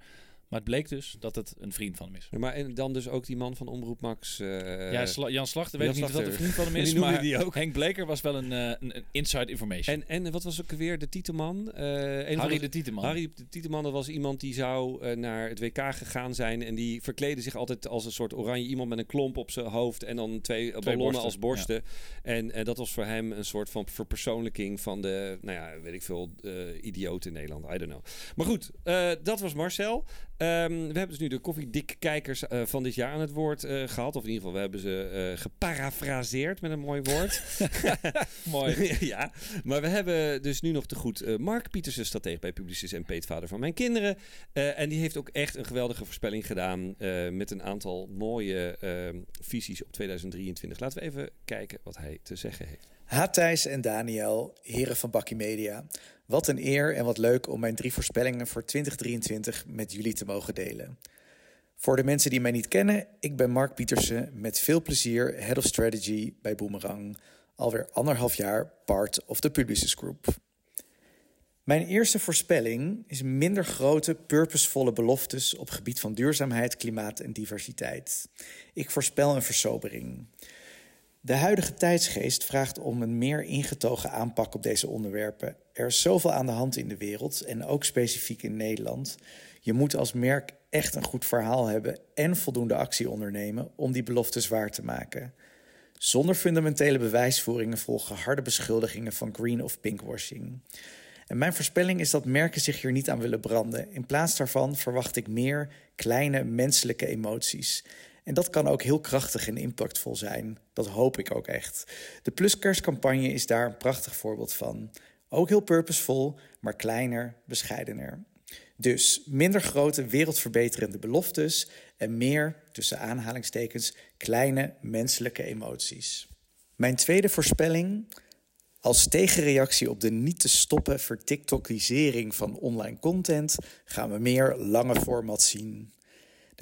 Maar het bleek dus dat het een vriend van hem is. Maar en dan dus ook die man van Omroep Max. eh, ja, Sla- Jan Slachter, weet Jan niet of dat een vriend van hem is, maar die ook. Henk Bleker was wel een, eh, een, een inside information. En, en wat was ook weer de titelman? Eh, Harry de- Tieteman. Harry de Tieteman, dat was iemand die zou naar het WK gegaan zijn. En die verkleedde zich altijd als een soort oranje iemand met een klomp op zijn hoofd. En dan twee, ballonnen borsten, als borsten. En dat was voor hem een soort van verpersoonlijking van de, nou ja, weet ik veel, idioten in Nederland. I don't know. Maar goed, dat was Marcel. Ehm, we hebben dus nu de koffiedikkijkers eh van dit jaar aan het woord eh, gehad. Of in ieder geval, we hebben ze eh geparafraseerd met een mooi woord. Mooi. ja, maar we hebben dus nu nog te goed eh, Mark Pietersen, stratege bij Publicis en peetvader van mijn kinderen. Eh, en die heeft ook echt een geweldige voorspelling gedaan eh, met een aantal mooie eh, visies op 2023. Laten we even kijken wat hij te zeggen heeft. Ha Thijs en Daniel, heren van Bakkie Media. Wat een eer en wat leuk om mijn drie voorspellingen voor 2023 met jullie te mogen delen. Voor de mensen die mij niet kennen, ik ben Mark Pietersen, met veel plezier Head of Strategy bij Boomerang. Alweer anderhalf jaar part of the Publicis Group. Mijn eerste voorspelling is minder grote, purposevolle beloftes op gebied van duurzaamheid, klimaat en diversiteit. Ik voorspel een versobering. De huidige tijdsgeest vraagt om een meer ingetogen aanpak op deze onderwerpen. Er is zoveel aan de hand in de wereld en ook specifiek in Nederland. Je moet als merk echt een goed verhaal hebben en voldoende actie ondernemen om die beloftes waar te maken. Zonder fundamentele bewijsvoeringen volgen harde beschuldigingen van green of pinkwashing. En mijn voorspelling is dat merken zich hier niet aan willen branden. In plaats daarvan verwacht ik meer kleine menselijke emoties. En dat kan ook heel krachtig en impactvol zijn. Dat hoop ik ook echt. De Pluskerstcampagne is daar een prachtig voorbeeld van. Ook heel purposevol, maar kleiner, bescheidener. Dus minder grote wereldverbeterende beloftes en meer, tussen aanhalingstekens, kleine menselijke emoties. Mijn tweede voorspelling. Als tegenreactie op de niet te stoppen vertiktokisering van online content gaan we meer lange format zien.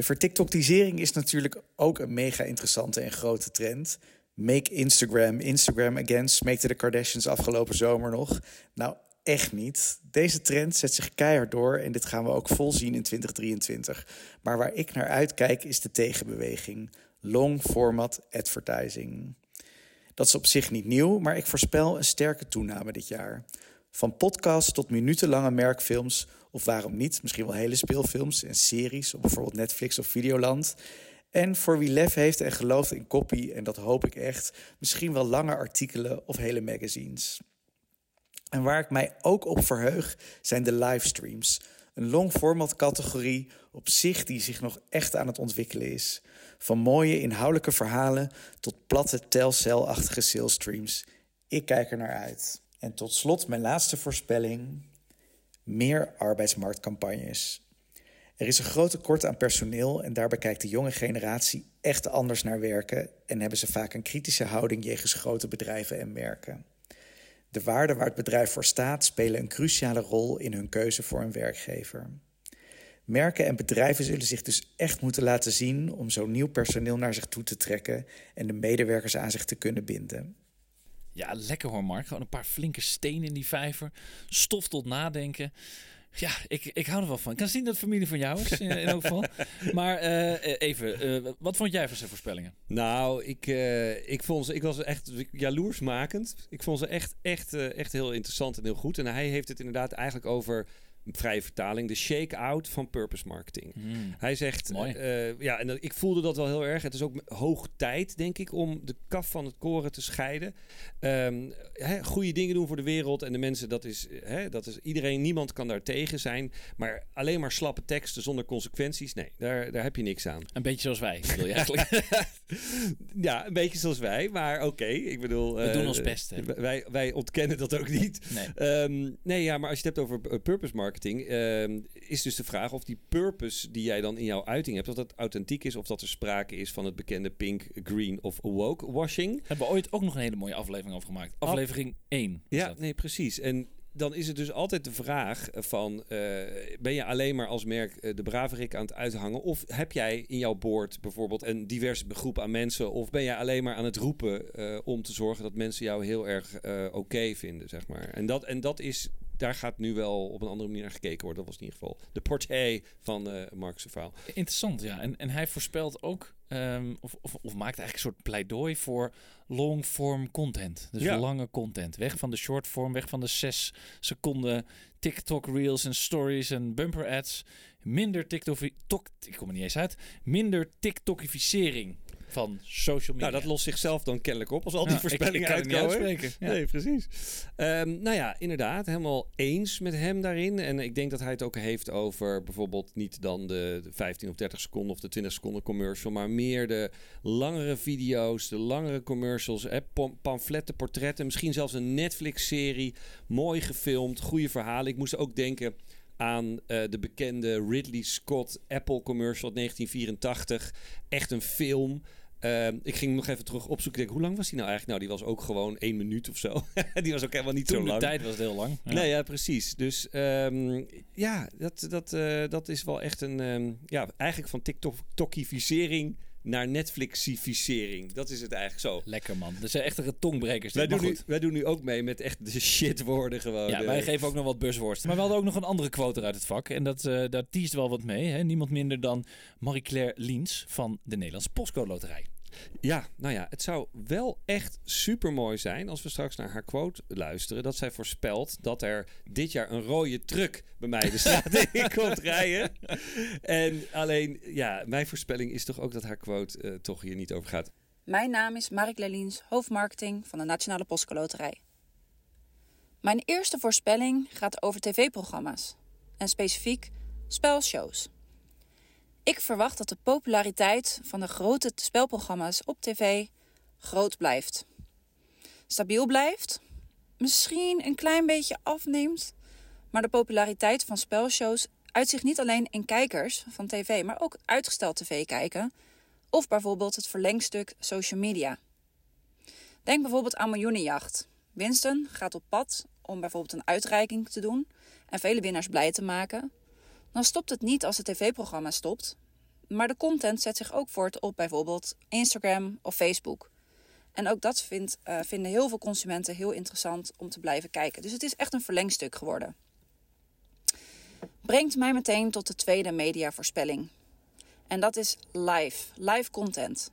De vertiktokisering is natuurlijk ook een mega interessante en grote trend. Make Instagram Instagram again, smeekte de Kardashians afgelopen zomer nog. Nou, echt niet. Deze trend zet zich keihard door en dit gaan we ook vol zien in 2023. Maar waar ik naar uitkijk is de tegenbeweging. Long format advertising. Dat is op zich niet nieuw, maar ik voorspel een sterke toename dit jaar. Van podcasts tot minutenlange merkfilms, of waarom niet, misschien wel hele speelfilms en series op bijvoorbeeld Netflix of Videoland. En voor wie lef heeft en gelooft in copy, en dat hoop ik echt, misschien wel lange artikelen of hele magazines. En waar ik mij ook op verheug zijn de livestreams. Een long format categorie op zich die zich nog echt aan het ontwikkelen is. Van mooie inhoudelijke verhalen tot platte telcelachtige salesstreams. Ik kijk er naar uit. En tot slot mijn laatste voorspelling. Meer arbeidsmarktcampagnes. Er is een groot tekort aan personeel en daarbij kijkt de jonge generatie echt anders naar werken en hebben ze vaak een kritische houding jegens grote bedrijven en merken. De waarden waar het bedrijf voor staat spelen een cruciale rol in hun keuze voor een werkgever. Merken en bedrijven zullen zich dus echt moeten laten zien om zo nieuw personeel naar zich toe te trekken en de medewerkers aan zich te kunnen binden. Ja, lekker hoor Mark. Gewoon een paar flinke stenen in die vijver. Stof tot nadenken. Ja, ik, ik hou er wel van. Ik kan zien dat het familie van jou is, in, elk geval. Maar eh, even, eh, wat vond jij van zijn voorspellingen? Nou, ik, eh, ik, vond ze, ik was echt jaloersmakend. Ik vond ze echt, echt, eh, echt heel interessant en heel goed. En hij heeft het inderdaad eigenlijk over vrije vertaling, de shake-out van purpose marketing. Hij zegt, eh, ja, en ik voelde dat wel heel erg. Het is ook hoog tijd, denk ik, om de kaf van het koren te scheiden. Ehm goede dingen doen voor de wereld en de mensen, dat is, dat is iedereen, niemand kan daar tegen zijn. Maar alleen maar slappe teksten zonder consequenties, nee, daar, daar heb je niks aan. Een beetje zoals wij, je eigenlijk. Ja, een beetje zoals wij, maar oké. ik bedoel, We eh, doen ons best, hè? Wij, wij ontkennen dat ook niet. Nee. Ehm, nee, ja, maar als je het hebt over eh, purpose marketing, ehm, is dus de vraag of die purpose die jij dan in jouw uiting hebt, of dat authentiek is, of dat er sprake is van het bekende pink, green of woke washing. Hebben we ooit ook nog een hele mooie aflevering over gemaakt. Aflevering 1. is Ja, dat. nee, precies. En dan is het dus altijd de vraag van... eh, ben je alleen maar als merk eh, de braverik aan het uithangen... of heb jij in jouw board bijvoorbeeld een diverse groep aan mensen... of ben jij alleen maar aan het roepen eh, om te zorgen... dat mensen jou heel erg oké vinden, zeg maar. En dat, en dat is... Daar gaat nu wel op een andere manier naar gekeken worden. Dat was in ieder geval de portée van eh Mark's verhaal. Interessant, ja. En, en hij voorspelt ook, ehm, of, of, of maakt eigenlijk een soort pleidooi voor long-form content. Dus Ja. lange content. Weg van de short form, weg van de zes seconden TikTok reels en stories en bumper ads. Minder TikTok, tok, ik kom er niet eens uit. Minder TikTokificering van social media. Nou, dat lost zichzelf dan kennelijk op als al die Ja, ik- voorspellingen ik, kan niet uitkomen. uitspreken. Ja. Nee, precies. Ehm, nou ja, inderdaad, helemaal eens met hem daarin. En ik denk dat hij het ook heeft over bijvoorbeeld niet dan de, de 15 of 30 seconden of de 20 seconden commercial, maar meer de langere video's, de langere commercials, hè, pam- pamfletten, portretten, misschien zelfs een Netflix-serie, mooi gefilmd, goede verhalen. Ik moest ook denken aan eh, de bekende Ridley Scott Apple commercial uit 1984. Echt een film. Ehm, ik ging nog even terug opzoeken. Ik denk, hoe lang was die nou eigenlijk? Nou, die was ook gewoon één minuut of zo. die was ook helemaal niet Toen zo de lang. tijd was het heel lang. Ja. Nee, ja, precies. Dus ehm, ja, dat, dat, eh, dat is wel echt een... ehm, ja, eigenlijk van TikTokificering naar Netflixificering. Dat is het eigenlijk zo. Lekker man. Dat zijn echt tongbrekers. Wij doen, nu, wij doen nu ook mee met echt de shitwoorden gewoon. Ja, Eh, wij geven ook nog wat buzzwords. Maar we hadden ook nog een andere quote uit het vak. En dat, eh daar teast wel wat mee. Hè? Niemand minder dan Marie-Claire Liens van de Nederlandse Postcode Loterij. Ja, nou ja, het zou wel echt super mooi zijn als we straks naar haar quote luisteren. Dat zij voorspelt dat er dit jaar een rode truck bij mij de straat in komt rijden. En alleen, ja, mijn voorspelling is toch ook dat haar quote eh, toch hier niet over gaat. Mijn naam is Marik Leliens, hoofdmarketing van de Nationale Postcode Loterij. Mijn eerste voorspelling gaat over tv-programma's en specifiek spelshows. Ik verwacht dat de populariteit van de grote spelprogramma's op tv groot blijft. Stabiel blijft, misschien een klein beetje afneemt, maar de populariteit van spelshows uitzicht niet alleen in kijkers van tv, maar ook uitgesteld tv kijken of bijvoorbeeld het verlengstuk social media. Denk bijvoorbeeld aan Miljoenenjacht. Winston gaat op pad om bijvoorbeeld een uitreiking te doen en vele winnaars blij te maken. Dan stopt het niet als het tv-programma stopt, maar de content zet zich ook voort op bijvoorbeeld Instagram of Facebook. En ook dat vindt, eh, vinden heel veel consumenten heel interessant om te blijven kijken. Dus het is echt een verlengstuk geworden. Brengt mij meteen tot de tweede mediavoorspelling. En dat is live, live content.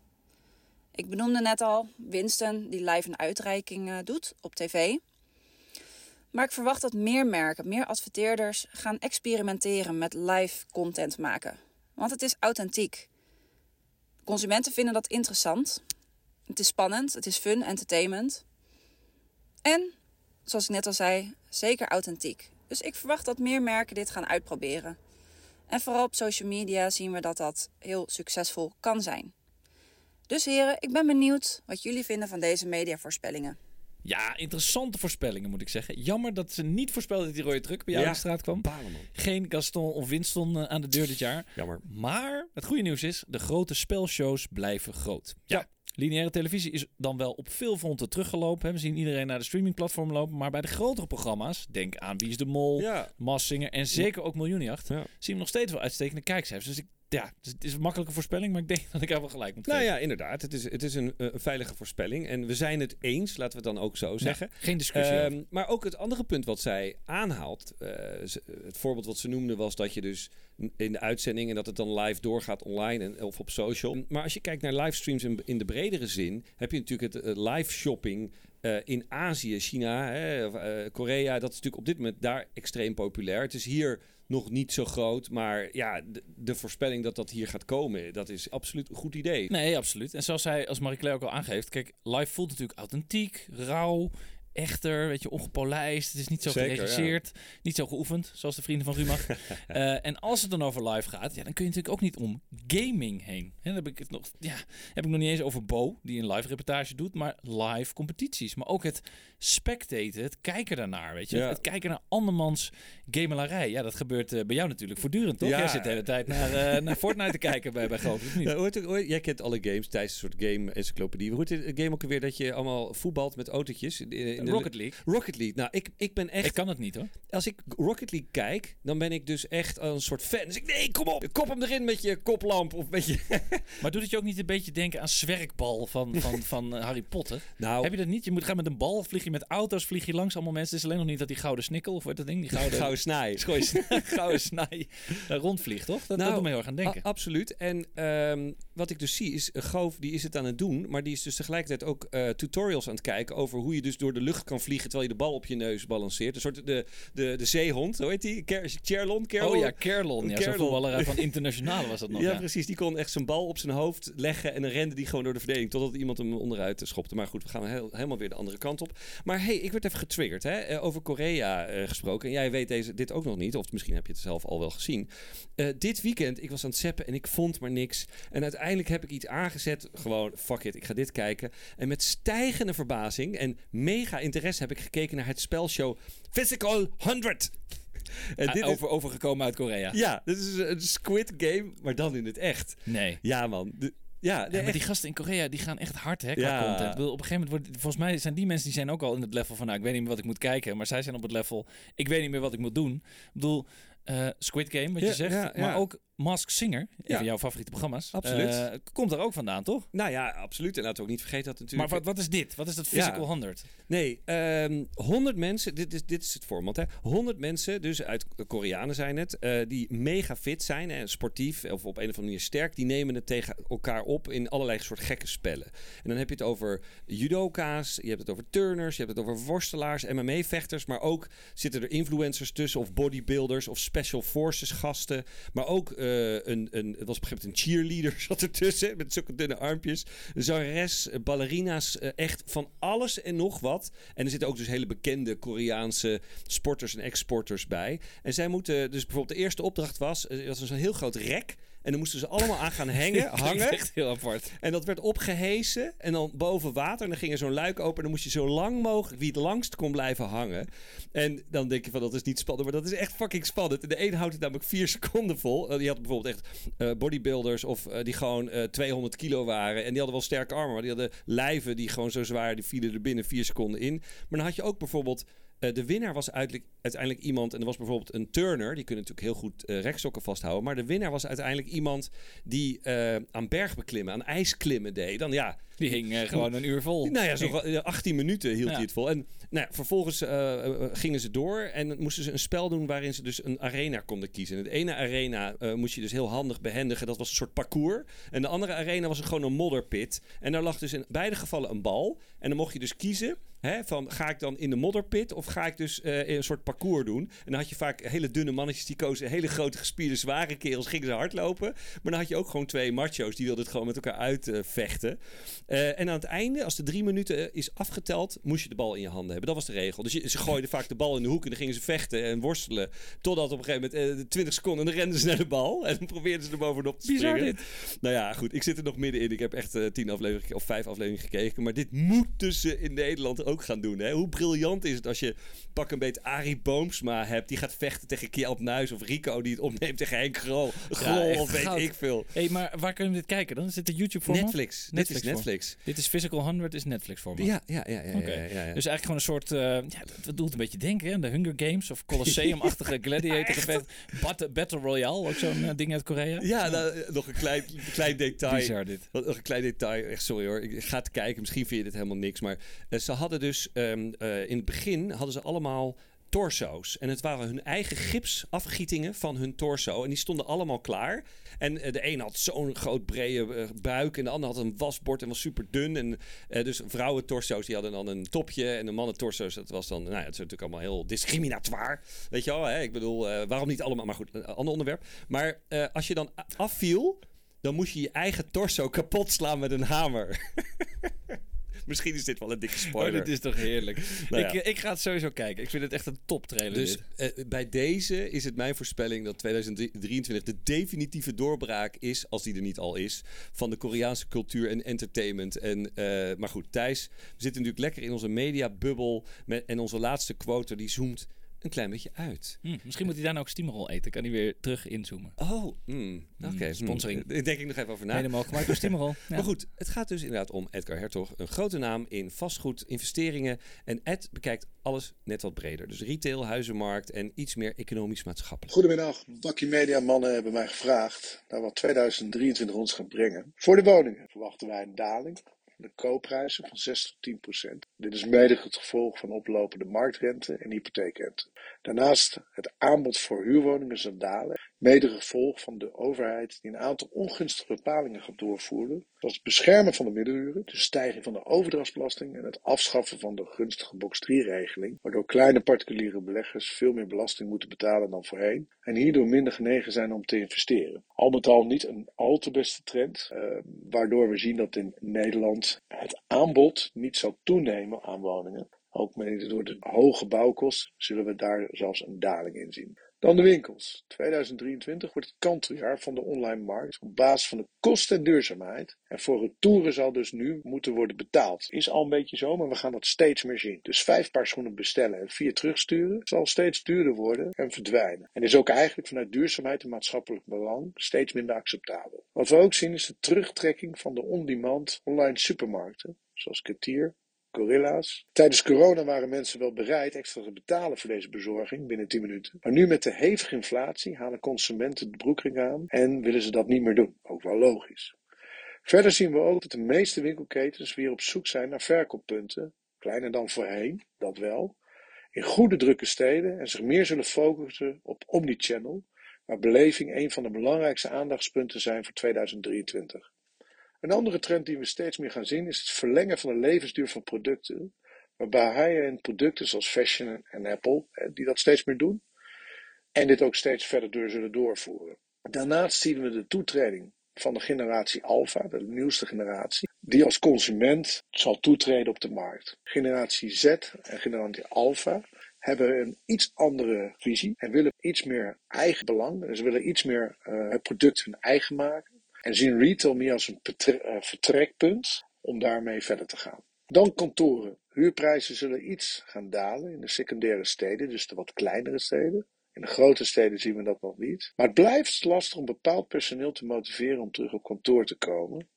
Ik benoemde net al Winston die live een uitreiking eh, doet op tv. Maar ik verwacht dat meer merken, meer adverteerders gaan experimenteren met live content maken. Want het is authentiek. Consumenten vinden dat interessant. Het is spannend, het is fun, entertainment. En, zoals ik net al zei, zeker authentiek. Dus ik verwacht dat meer merken dit gaan uitproberen. En vooral op social media zien we dat dat heel succesvol kan zijn. Dus heren, ik ben benieuwd wat jullie vinden van deze mediavoorspellingen. Ja, interessante voorspellingen moet ik zeggen. Jammer dat ze niet voorspelden dat die rode truck bij jou Ja. in de straat kwam. Geen Gaston of Winston eh, aan de deur dit jaar. Jammer. Maar het goede nieuws is, de grote spelshows blijven groot. Ja. Lineaire televisie is dan wel op veel fronten teruggelopen. We zien iedereen naar de streamingplatform lopen. Maar bij de grotere programma's, denk aan Wie is de Mol, Ja. Massinger en zeker ook Miljoenenjacht, Ja. zien we nog steeds wel uitstekende kijkcijfers. Dus ik ja, het is, het is een makkelijke voorspelling, maar ik denk dat ik er wel gelijk moet Nou geven. ja, inderdaad. Het is, het is een, eh, een veilige voorspelling. En we zijn het eens, laten we het dan ook zo zeggen. Ja, geen discussie. Ehm, maar ook het andere punt wat zij aanhaalt, eh, het voorbeeld wat ze noemde was dat je dus in de uitzending en dat het dan live doorgaat online en, of op social. Maar als je kijkt naar livestreams in, in de bredere zin, heb je natuurlijk het eh, live shopping in Azië, China, hè, Korea. Dat is natuurlijk op dit moment daar extreem populair. Het is hier nog niet zo groot, maar ja, de, voorspelling dat dat hier gaat komen, dat is absoluut een goed idee. Nee, absoluut. En zoals zij, als Marie-Claire ook al aangeeft, kijk, live voelt natuurlijk authentiek, rauw, echter, weet je, ongepolijst. Het is niet zo Zeker, geregisseerd, niet zo geoefend, zoals de vrienden van Rumach. Eh, en als het dan over live gaat, ja, dan kun je natuurlijk ook niet om gaming heen. En dan heb ik het nog, ja, heb ik nog niet eens over Bo, die een live reportage doet, maar live competities. Maar ook het spectaten, het kijken daarnaar, weet je. Ja. Het kijken naar andermans gamelarij. Ja, dat gebeurt eh, bij jou natuurlijk voortdurend, toch? Ja. Jij zit de hele tijd naar, eh, naar Fortnite te kijken bij, bij Groot, of niet? Ja, hoe heet het- hoe heet- jij kent alle games tijdens een soort game-encyclopedie. Hoe heet het game ook alweer dat je allemaal voetbalt met autootjes? In de- in de- Rocket League. Rocket League. Nou, ik, ik ben echt... Ik kan het niet hoor. Als ik Rocket League kijk, dan ben ik dus echt een soort fan. Dus ik, nee, kom op, kop hem erin met je koplamp. Of met je... Maar doet het je ook niet een beetje denken aan zwerkbal van, van, van eh, Harry Potter? Nou, Heb je dat niet? Je moet gaan met een bal, vlieg je met auto's, vlieg je langs allemaal mensen. Het is alleen nog niet dat die gouden snikkel, of wat dat ding? Die gouden, gouden snaai. gouden, gouden snaai daar rondvliegt, toch? Dat, Nou, dat doet me heel erg aan denken. Absoluut. En ehm, wat ik dus zie is, uh, Goof die is het aan het doen, maar die is dus tegelijkertijd ook eh, tutorials aan het kijken over hoe je dus door de lucht kan vliegen terwijl je de bal op je neus balanceert. Een soort de, de, de zeehond, hoe heet die? Cherlon? Kerlon? oh ja, Kerlon. Ja, zo'n voetballer van Internationale was dat nog. Ja, Ja, precies. Die kon echt zijn bal op zijn hoofd leggen en dan rende die gewoon door de verdediging totdat iemand hem onderuit schopte. Maar goed, we gaan heel- helemaal weer de andere kant op. Maar hey, ik werd even getriggerd hè? eh, over Korea eh, gesproken. En jij weet deze, dit ook nog niet, of misschien heb je het zelf al wel gezien. Eh, dit weekend, ik was aan het zappen en ik vond maar niks. En uiteindelijk heb ik iets aangezet. Gewoon, fuck it, ik ga dit kijken. En met stijgende verbazing en mega interesse heb ik gekeken naar het spelshow Physical 100. En Ah, dit is- over, overgekomen uit Korea. ja, dit is een Squid Game, maar dan in het echt. Nee. Ja, man. De- ja, nee, Ja, maar echt. die gasten in Korea die gaan echt hard hè, qua Ja. content. Op een gegeven moment wordt, volgens mij zijn die mensen die zijn ook al in het level van, nou, ik weet niet meer wat ik moet kijken, maar zij zijn op het level, ik weet niet meer wat ik moet doen. Ik bedoel, eh, Squid Game, wat Ja, je zegt, maar ook Mask Singer, een Ja. van jouw favoriete programma's, Absoluut. eh, komt er ook vandaan, toch? Nou ja, absoluut. En laten we ook niet vergeten dat natuurlijk... Maar wat, wat is dit? Wat is dat Physical Ja. 100? Nee, ehm 100 mensen, dit is, dit is het format hè. 100 mensen, dus uit Koreanen zijn het, eh, die mega fit zijn en sportief of op een of andere manier sterk, die nemen het tegen elkaar op in allerlei soort gekke spellen. En dan heb je het over judoka's, je hebt het over turners, je hebt het over worstelaars, MMA-vechters, maar ook zitten er influencers tussen of bodybuilders of special forces gasten, maar ook eh, een, een, het was op een cheerleader zat ertussen met zulke dunne armpjes, een zangeres, eh, ballerina's, eh, echt van alles en nog wat. En er zitten ook dus hele bekende Koreaanse sporters en exporters bij. En zij moeten, dus bijvoorbeeld de eerste opdracht was, dat was een heel groot rek. En dan moesten ze allemaal aan gaan hangen, hangen. echt heel apart. En dat werd opgehesen en dan boven water. En dan ging er zo'n luik open en dan moest je zo lang mogelijk, wie het langst kon blijven hangen. En dan denk je van, dat is niet spannend, maar dat is echt fucking spannend. En de een houdt het namelijk vier seconden vol. Eh, die had bijvoorbeeld echt eh, bodybuilders of eh, die gewoon eh 200 kilo waren. En die hadden wel sterke armen, maar die hadden lijven die gewoon zo zwaar, die vielen er binnen vier seconden in. Maar dan had je ook bijvoorbeeld... eh, de winnaar was uiteindelijk, uiteindelijk iemand, en er was bijvoorbeeld een turner, die kunnen natuurlijk heel goed eh rekstokken vasthouden. Maar de winnaar was uiteindelijk iemand die eh, aan bergbeklimmen, aan ijsklimmen deed. Dan ja, Die hing gewoon een uur vol. nou ja, zo eh, 18 minuten hield Ja. hij het vol. En nou ja, vervolgens gingen ze door en moesten ze een spel doen waarin ze dus een arena konden kiezen. In het ene arena moest je dus heel handig behendigen. Dat was een soort parcours. En de andere arena was gewoon een modderpit. En daar lag dus in beide gevallen een bal. En dan mocht je dus kiezen. Hè, van ga ik dan in de modderpit of ga ik dus eh, een soort parcours doen? En dan had je vaak hele dunne mannetjes die kozen hele grote gespierde zware kerels, gingen ze hardlopen. Maar dan had je ook gewoon twee macho's die wilden het gewoon met elkaar uitvechten. Eh, en aan het einde, als de drie minuten eh, is afgeteld, moest je de bal in je handen hebben. Dat was de regel. Dus je, ze gooiden vaak de bal in de hoek en dan gingen ze vechten en worstelen. Totdat op een gegeven moment eh, de 20 seconden en dan renden ze naar de bal. En dan probeerden ze er bovenop te Bizar springen. dit. Nou ja, goed. Ik zit er nog middenin. Ik heb echt eh, tien afleveringen of vijf afleveringen gekeken. Maar dit moet tussen in Nederland ook gaan doen. Hè? Hoe briljant is het als je pak een beetje Arie Boomsma hebt. Die gaat vechten tegen Kjeld Nuis of Rico die het opneemt tegen Henk Grol. Grol of weet goud. ik veel. hey, maar waar kunnen we dit kijken dan? Zit de YouTube voor Netflix. Dit is Netflix. Netflix. Dit is Physical 100 is Netflix voor me. Ja, ja, ja. ja, ja, ja, ja. Dus eigenlijk gewoon een soort, eh, ja, dat, dat doet een beetje denken, hè? de Hunger Games of Colosseum-achtige gladiator gevecht. Bat- Battle Royale, ook zo'n eh, ding uit Korea. Ja, nou, eh, nog een klein, klein detail. Bizar dit. Nog een klein detail. Echt sorry hoor. Ik ga het kijken. Misschien vind je dit helemaal niks. Maar ze hadden dus ehm, eh, in het begin hadden ze allemaal torso's. En het waren hun eigen gipsafgietingen van hun torso. En die stonden allemaal klaar. En eh, de een had zo'n groot brede eh, buik. En de ander had een wasbord en was super dun. En dus vrouwen torso's die hadden dan een topje. En de mannen torso's dat was dan... Nou ja, het is natuurlijk allemaal heel discriminatoire. Weet je wel? Hè? Ik bedoel, waarom niet allemaal? Maar goed, een ander onderwerp. Maar als je dan afviel dan moest je je eigen torso kapot slaan met een hamer. Misschien is dit wel een dikke Oh, spoiler. dit is toch heerlijk. Nou ja. ik, ik ga het sowieso kijken. Ik vind het echt een top trailer. Dus eh, bij deze is het mijn voorspelling dat 2023 de definitieve doorbraak is, als die er niet al is, van de Koreaanse cultuur en entertainment. En, eh, maar goed, Thijs, we zitten natuurlijk lekker in onze mediabubbel met, en onze laatste quote die zoomt een klein beetje uit. Hm, misschien moet hij daarna ook Steamroll eten. Kan hij weer terug inzoomen. Oh, mm, oké. Mm, sponsoring. Daar denk ik nog even over na. Mogelijk gemaakt door Steamroll. Ja. Maar goed, het gaat dus inderdaad om Edgar Hertog. Een grote naam in vastgoed, investeringen. En Ed bekijkt alles net wat breder. Dus retail, huizenmarkt en iets meer economisch-maatschappelijk. Goedemiddag, Bakkie Media mannen hebben mij gevraagd naar wat 2023 ons gaat brengen. Voor de woningen verwachten wij een daling de koopprijzen van 6 tot 10 procent. Dit is mede het gevolg van oplopende marktrente en hypotheekrente. Daarnaast het aanbod voor huurwoningen zal dalen, mede gevolg van de overheid die een aantal ongunstige bepalingen gaat doorvoeren, zoals het beschermen van de middenuren, de stijging van de overdrachtsbelasting en het afschaffen van de gunstige box 3-regeling, waardoor kleine particuliere beleggers veel meer belasting moeten betalen dan voorheen en hierdoor minder genegen zijn om te investeren. Al met al niet een al te beste trend, eh, waardoor we zien dat in Nederland het aanbod niet zal toenemen aan woningen. Ook mede door de hoge bouwkosten zullen we daar zelfs een daling in zien. Dan de winkels. 2023 wordt het kanteljaar van de online markt op basis van de kosten en duurzaamheid. En voor retouren zal dus nu moeten worden betaald. Is al een beetje zo, maar we gaan dat steeds meer zien. Dus vijf paar schoenen bestellen en vier terugsturen zal steeds duurder worden en verdwijnen. En is ook eigenlijk vanuit duurzaamheid en maatschappelijk belang steeds minder acceptabel. Wat we ook zien is de terugtrekking van de on-demand online supermarkten, zoals Ketier, Gorilla's. Tijdens corona waren mensen wel bereid extra te betalen voor deze bezorging binnen 10 minuten. Maar nu met de hevige inflatie halen consumenten de broekring aan en willen ze dat niet meer doen. Ook wel logisch. Verder zien we ook dat de meeste winkelketens weer op zoek zijn naar verkooppunten, kleiner dan voorheen, dat wel, in goede drukke steden en zich meer zullen focussen op omnichannel, waar beleving een van de belangrijkste aandachtspunten zijn voor 2023. Een andere trend die we steeds meer gaan zien is het verlengen van de levensduur van producten, waarbij high-end producten zoals Fashion en Apple, die dat steeds meer doen, en dit ook steeds verder door zullen doorvoeren. Daarnaast zien we de toetreding van de generatie Alpha, de nieuwste generatie, die als consument zal toetreden op de markt. Generatie Z en generatie Alpha hebben een iets andere visie en willen iets meer eigen belang. Ze willen iets meer eh, het product hun eigen maken. En zien retail meer als een eh, vertrekpunt om daarmee verder te gaan. Dan kantoren. Huurprijzen zullen iets gaan dalen in de secundaire steden, dus de wat kleinere steden. In de grote steden zien we dat nog niet. Maar het blijft lastig om bepaald personeel te motiveren om terug op kantoor te komen.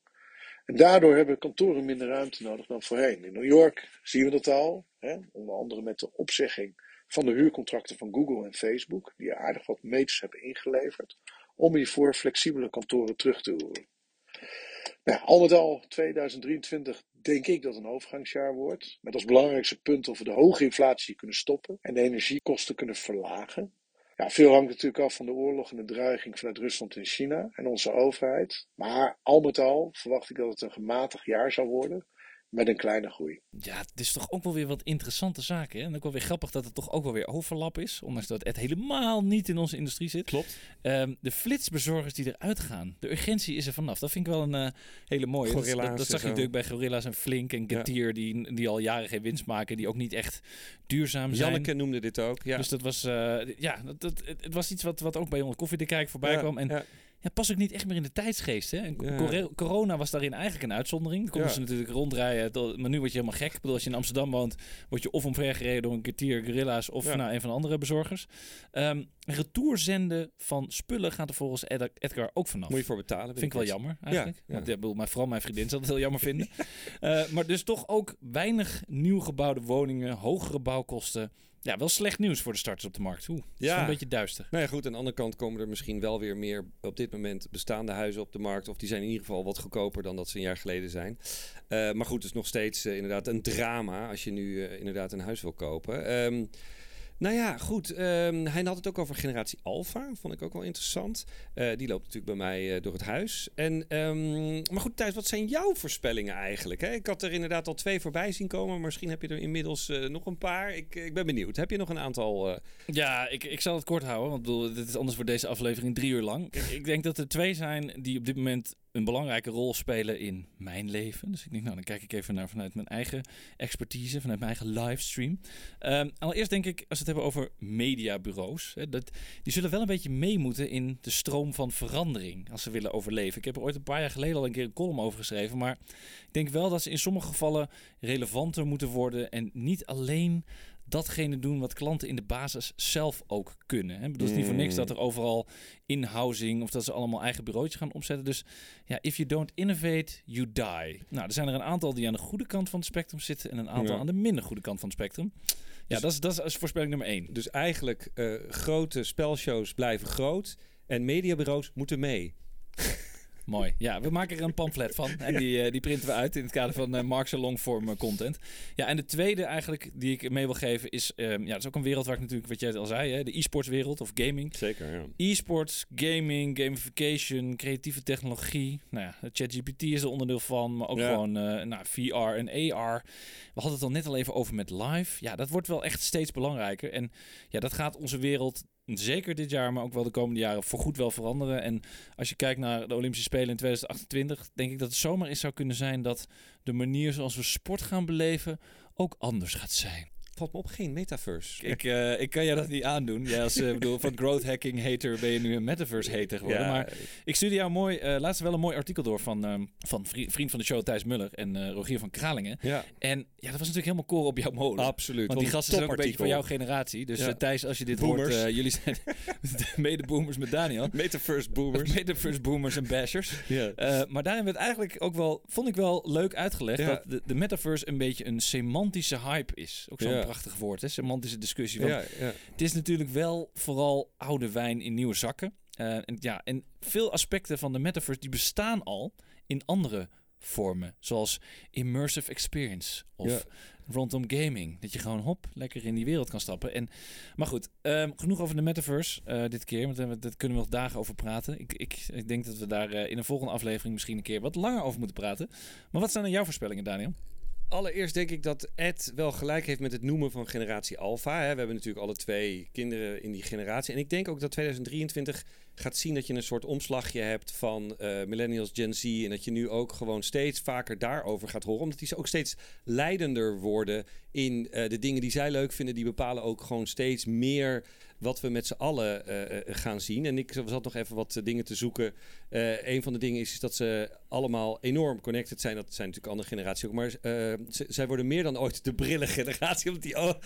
En daardoor hebben kantoren minder ruimte nodig dan voorheen. In New York zien we dat al, hè? onder andere met de opzegging van de huurcontracten van Google en Facebook, die aardig wat meters hebben ingeleverd, om hiervoor flexibele kantoren terug te horen. Nou, al met al 2023 denk ik dat een overgangsjaar wordt. Met als belangrijkste punt of we de hoge inflatie kunnen stoppen en de energiekosten kunnen verlagen. Ja, veel hangt natuurlijk af van de oorlog en de dreiging vanuit Rusland en China en onze overheid. Maar al met al verwacht ik dat het een gematigd jaar zal worden met een kleine groei. Ja, het is toch ook wel weer wat interessante zaken. Hè? En ook wel weer grappig dat het toch ook wel weer overlap is. Ondanks dat het helemaal niet in onze industrie zit. Klopt. Ehm, de flitsbezorgers die eruit gaan. De urgentie is er vanaf. Dat vind ik wel een eh, hele mooie. Dat, Gorilla's dat, zag je natuurlijk bij Gorilla's en Flink en Ja. Getir. Die, die al jaren geen winst maken. Die ook niet echt duurzaam zijn. Janneke noemde dit ook. Ja. Dus dat was, eh, ja, dat, dat, het, het was iets wat, wat ook bij onze koffiedik voorbij Ja, kwam. En ja. Ja, past ook niet echt meer in de tijdsgeest. Hè? En Ja. cor- corona was daarin eigenlijk een uitzondering. Dan konden Ja. ze natuurlijk rondrijden. tot- Maar nu word je helemaal gek. Ik bedoel, als je in Amsterdam woont, word je of omvergereden door een kwartier gorilla's of Ja. nou, een van de andere bezorgers. Ehm retourzenden van spullen gaat er volgens Ed- Edgar ook vanaf. Moet je voor betalen. Vind ik wel jammer eigenlijk. Want ja, bedoel, maar vooral mijn vriendin zal het heel jammer vinden. Eh, maar dus toch ook weinig nieuw gebouwde woningen, hogere bouwkosten. Ja, wel slecht nieuws voor de starters op de markt. Oeh, ja. Ja. een beetje duister. Nou ja, goed. Aan de andere kant komen er misschien wel weer meer op dit moment bestaande huizen op de markt. Of die zijn in ieder geval wat goedkoper dan dat ze een jaar geleden zijn. Eh, maar goed, het is nog steeds eh, inderdaad een drama als je nu eh, inderdaad een huis wil kopen. Ehm, nou ja, goed. ehm, hij had het ook over generatie Alpha. Vond ik ook wel interessant. Eh, die loopt natuurlijk bij mij eh, door het huis. En, ehm, maar goed, Thijs, wat zijn jouw voorspellingen eigenlijk? Hè? Ik had er inderdaad al twee voorbij zien komen. Maar misschien heb je er inmiddels eh, nog een paar. Ik, ik ben benieuwd. Heb je nog een aantal... Ja, ik, ik zal het kort houden, want bedoel, dit is anders voor deze aflevering drie uur lang. Ik denk dat er twee zijn die op dit moment een belangrijke rol spelen in mijn leven. Dus ik denk, nou, dan kijk ik even naar vanuit mijn eigen expertise, vanuit mijn eigen livestream. Ehm, allereerst denk ik, als we het hebben over mediabureaus, hè, dat, die zullen wel een beetje mee moeten in de stroom van verandering als ze willen overleven. Ik heb er ooit een paar jaar geleden al een keer een column over geschreven, maar ik denk wel dat ze in sommige gevallen relevanter moeten worden en niet alleen datgene doen wat klanten in de basis zelf ook kunnen. Hè? Ik bedoel, het is niet voor niks dat er overal in-housing of dat ze allemaal eigen bureautjes gaan opzetten. Dus ja, if you don't innovate, you die. Nou, er zijn er een aantal die aan de goede kant van het spectrum zitten en een aantal Ja. aan de minder goede kant van het spectrum. Ja, Dus- dat, is, dat is voorspelling nummer één. Dus eigenlijk eh, grote spelshows blijven groot en mediabureaus moeten mee. Mooi. Ja, we maken er een pamflet van. En die, eh, die printen we uit in het kader van eh Mark's longform eh, content. Ja, en de tweede eigenlijk die ik mee wil geven is... ja, dat is ook een wereld waar ik natuurlijk, wat jij al zei... Hè, de e-sports wereld of gaming. Zeker, ja. E-sports, gaming, gamification, creatieve technologie. Nou ja, ChatGPT is er onderdeel van, maar ook Ja. gewoon nou, VR en AR. We hadden het al net al even over met live. Ja, dat wordt wel echt steeds belangrijker. En ja, dat gaat onze wereld zeker dit jaar, maar ook wel de komende jaren voorgoed wel veranderen. En als je kijkt naar de Olympische Spelen in 2028, denk ik dat het zomaar eens zou kunnen zijn dat de manier zoals we sport gaan beleven ook anders gaat zijn. Valt me op geen metaverse. Ik, eh, ik kan jij dat niet aandoen. Jij als eh, bedoel, van growth hacking hater ben je nu een metaverse hater geworden. Ja, Maar ik stuurde jou mooi, eh laatst wel een mooi artikel door van, ehm, van vri- vriend van de show Thijs Muller en Rogier van Kralingen. ja, En ja, dat was natuurlijk helemaal koren op jouw molen. absoluut. Want die gasten zijn ook een beetje van jouw generatie. Dus Ja. Thijs, als je dit Boomers. hoort, jullie zijn de mede-boomers met Daniel. Metaverse boomers. Metaverse boomers en bashers. ja. Maar daarin werd eigenlijk ook wel, vond ik wel leuk uitgelegd, Ja. dat de, de metaverse een beetje een semantische hype is. Ook zo'n Ja. Prachtig woord, hè? semantische discussie. Want ja, ja. het is natuurlijk wel vooral oude wijn in nieuwe zakken. Eh, en, ja, en veel aspecten van de metaverse die bestaan al in andere vormen. Zoals immersive experience of Ja. rondom gaming. Dat je gewoon hop, lekker in die wereld kan stappen. En, maar goed, ehm, genoeg over de metaverse eh, dit keer. Want daar daar kunnen we nog dagen over praten. Ik, ik, ik denk dat we daar eh, in een volgende aflevering misschien een keer wat langer over moeten praten. Maar wat zijn dan jouw voorspellingen, Daniel? Allereerst denk ik dat Ed wel gelijk heeft met het noemen van generatie Alpha. Hè. We hebben natuurlijk alle twee kinderen in die generatie. En ik denk ook dat 2023 gaat zien dat je een soort omslagje hebt van eh, millennials, Gen Z. En dat je nu ook gewoon steeds vaker daarover gaat horen. Omdat die ze ook steeds leidender worden in eh, de dingen die zij leuk vinden. Die bepalen ook gewoon steeds meer wat we met z'n allen eh, eh, gaan zien. En ik zat nog even wat eh, dingen te zoeken. een van de dingen is, is, dat ze allemaal enorm connected zijn. Dat zijn natuurlijk andere generaties ook. Maar zij worden meer dan ooit de brillengeneratie. Want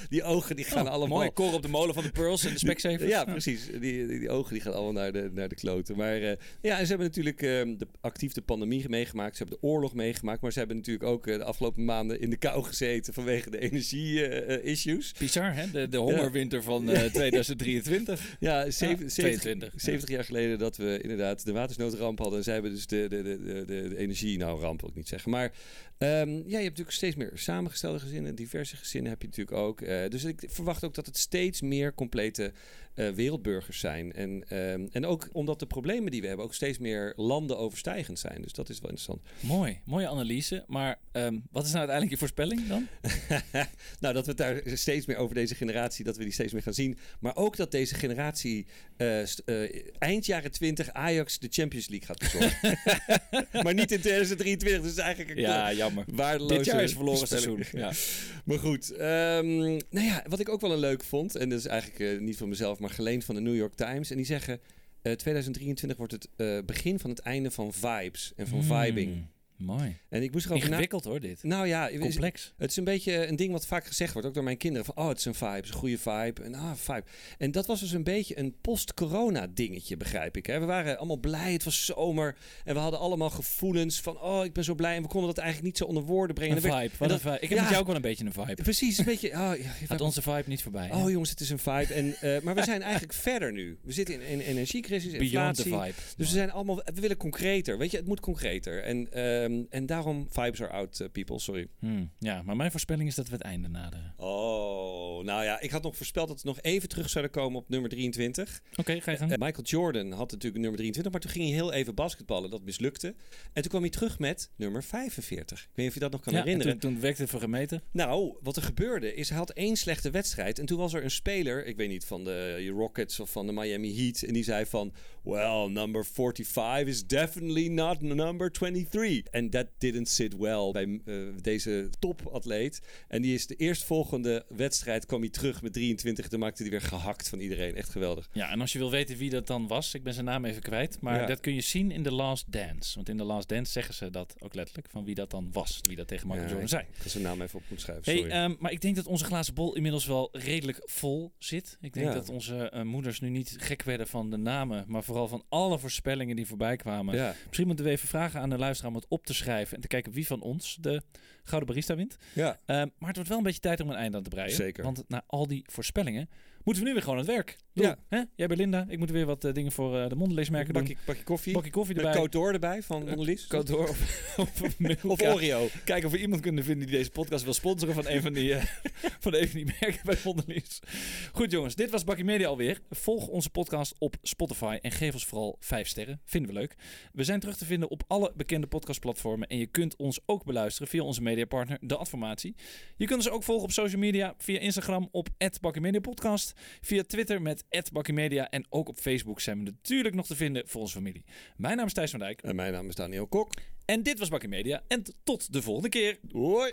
die, ogen die gaan oh, allemaal... Mooi koren op de molen van de Pearls en de Specsavers. ja, precies. Die, die, ogen die gaan allemaal naar de, naar de kloten. Maar ja, ze hebben natuurlijk ehm, de, actief de pandemie meegemaakt. Ze hebben de oorlog meegemaakt. Maar ze hebben natuurlijk ook de afgelopen maanden in de kou gezeten vanwege de energie-issues. Bizar, hè? De, de hongerwinter van uh, 2003. 23. Ja, 70, 22, 70 jaar geleden dat we inderdaad de watersnoodramp hadden. En zij hebben dus de, de, de, de, energie, nou ramp wil ik niet zeggen. Maar ehm, ja, je hebt natuurlijk steeds meer samengestelde gezinnen. Diverse gezinnen heb je natuurlijk ook. Eh, dus ik verwacht ook dat het steeds meer complete eh, wereldburgers zijn. En, ehm, en ook omdat de problemen die we hebben ook steeds meer landen overstijgend zijn. Dus dat is wel interessant. Mooi, mooie analyse. Maar ehm, wat is nou uiteindelijk je voorspelling dan? nou, dat we het daar steeds meer over deze generatie, dat we die steeds meer gaan zien. Maar ook dat deze generatie eh, eh, eind jaren 20 Ajax de Champions League gaat bezorgen. maar niet in 2023, dus eigenlijk een Ja, jammer. waardeloze Dit jaar is verloren seizoen. Ja. Maar goed, ehm, nou ja, wat ik ook wel een leuk vond, en dat is eigenlijk niet van mezelf, maar geleend van de New York Times. En die zeggen, eh, 2023 wordt het eh, begin van het einde van vibes en van Hmm, vibing. Mooi. En ik moest na... Ingewikkeld hoor, dit. Nou ja, Complex. het is een beetje een ding wat vaak gezegd wordt, ook door mijn kinderen. Van, oh, het is een vibe, het is een goede vibe. En, ah, vibe. en dat was dus een beetje een post-corona dingetje, begrijp ik. Hè? We waren allemaal blij, het was zomer. En we hadden allemaal gevoelens van, oh, ik ben zo blij. En we konden dat eigenlijk niet zo onder woorden brengen. Een vibe. werd- Wat en een vibe. Ik heb ja. met jou ook wel een beetje een vibe. Precies, een beetje... Oh, ja, je Gaat onze vibe niet voorbij. hè? oh jongens, het is een vibe. En, eh, maar we zijn eigenlijk verder nu. We zitten in een energiecrisis, Beyond the inflatie. vibe. Dus we zijn allemaal, we willen concreter. Weet je, het moet concreter. En, ehm, en daarom vibes are out, eh, people. Sorry. Hmm, Ja, maar mijn voorspelling is dat we het einde naderen. Oh, nou ja, ik had nog voorspeld dat we nog even terug zouden komen op nummer 23. Oké, ga je gang. Eh, Michael Jordan had natuurlijk nummer 23, maar toen ging hij heel even basketballen. Dat mislukte. En toen kwam hij terug met nummer 45. Ik weet niet of je dat nog kan ja, en herinneren. toen, toen werkte het voor gemeten. Nou, wat er gebeurde is, hij had één slechte wedstrijd. En toen was er een speler, ik weet niet, van de Rockets of van de Miami Heat. En die zei van, well, number 45 is definitely not number 23. En that didn't sit well bij eh, deze topatleet. En die is de eerstvolgende wedstrijd, kwam hij terug met 23. Toen maakte hij weer gehakt van iedereen. Echt geweldig. Ja, en als je wil weten wie dat dan was, ik ben zijn naam even kwijt. Maar Ja. dat kun je zien in The Last Dance. Want in The Last Dance zeggen ze dat ook letterlijk. Van wie dat dan was. Wie dat tegen Michael Ja, Jordan zei. Ik ga zijn naam even op moeten schrijven, Hey, sorry. ehm, maar ik denk dat onze glazen bol inmiddels wel redelijk vol zit. Ik denk Ja. dat onze eh, moeders nu niet gek werden van de namen, maar vooral van alle voorspellingen die voorbij kwamen. Misschien moeten we even vragen aan de luisteraar om het op te schrijven en te kijken wie van ons de Gouden Barista wint. ja. Ehm, maar het wordt wel een beetje tijd om een einde aan te breien. Zeker. Want na al die voorspellingen moeten we nu weer gewoon aan het werk. Doe, Ja. Hè? Jij bent Linda, ik moet weer wat eh, dingen voor eh, de mondelleesmerken doen. Bakje, bakje koffie. Bakje koffie erbij. Côte d'Or erbij van Mondelez. Cote d'Or of, of, Milka. Of Oreo. Kijken of we iemand kunnen vinden die deze podcast wil sponsoren van een van die, eh, van een van die merken bij Mondelez. Goed jongens, dit was Bakkie Media alweer. Volg onze podcast op Spotify en geef ons vooral 5 sterren. Vinden we leuk. We zijn terug te vinden op alle bekende podcastplatformen en je kunt ons ook beluisteren via onze mediapartner De Adformatie. Je kunt ons ook volgen op social media via Instagram op @bakkiemediapodcast, via Twitter met @bakkimedia en ook op Facebook zijn we natuurlijk nog te vinden voor onze familie. Mijn naam is Thijs van Dijk En mijn naam is Daniel Kok. en dit was Bakkie Media en tot de volgende keer. Hoi.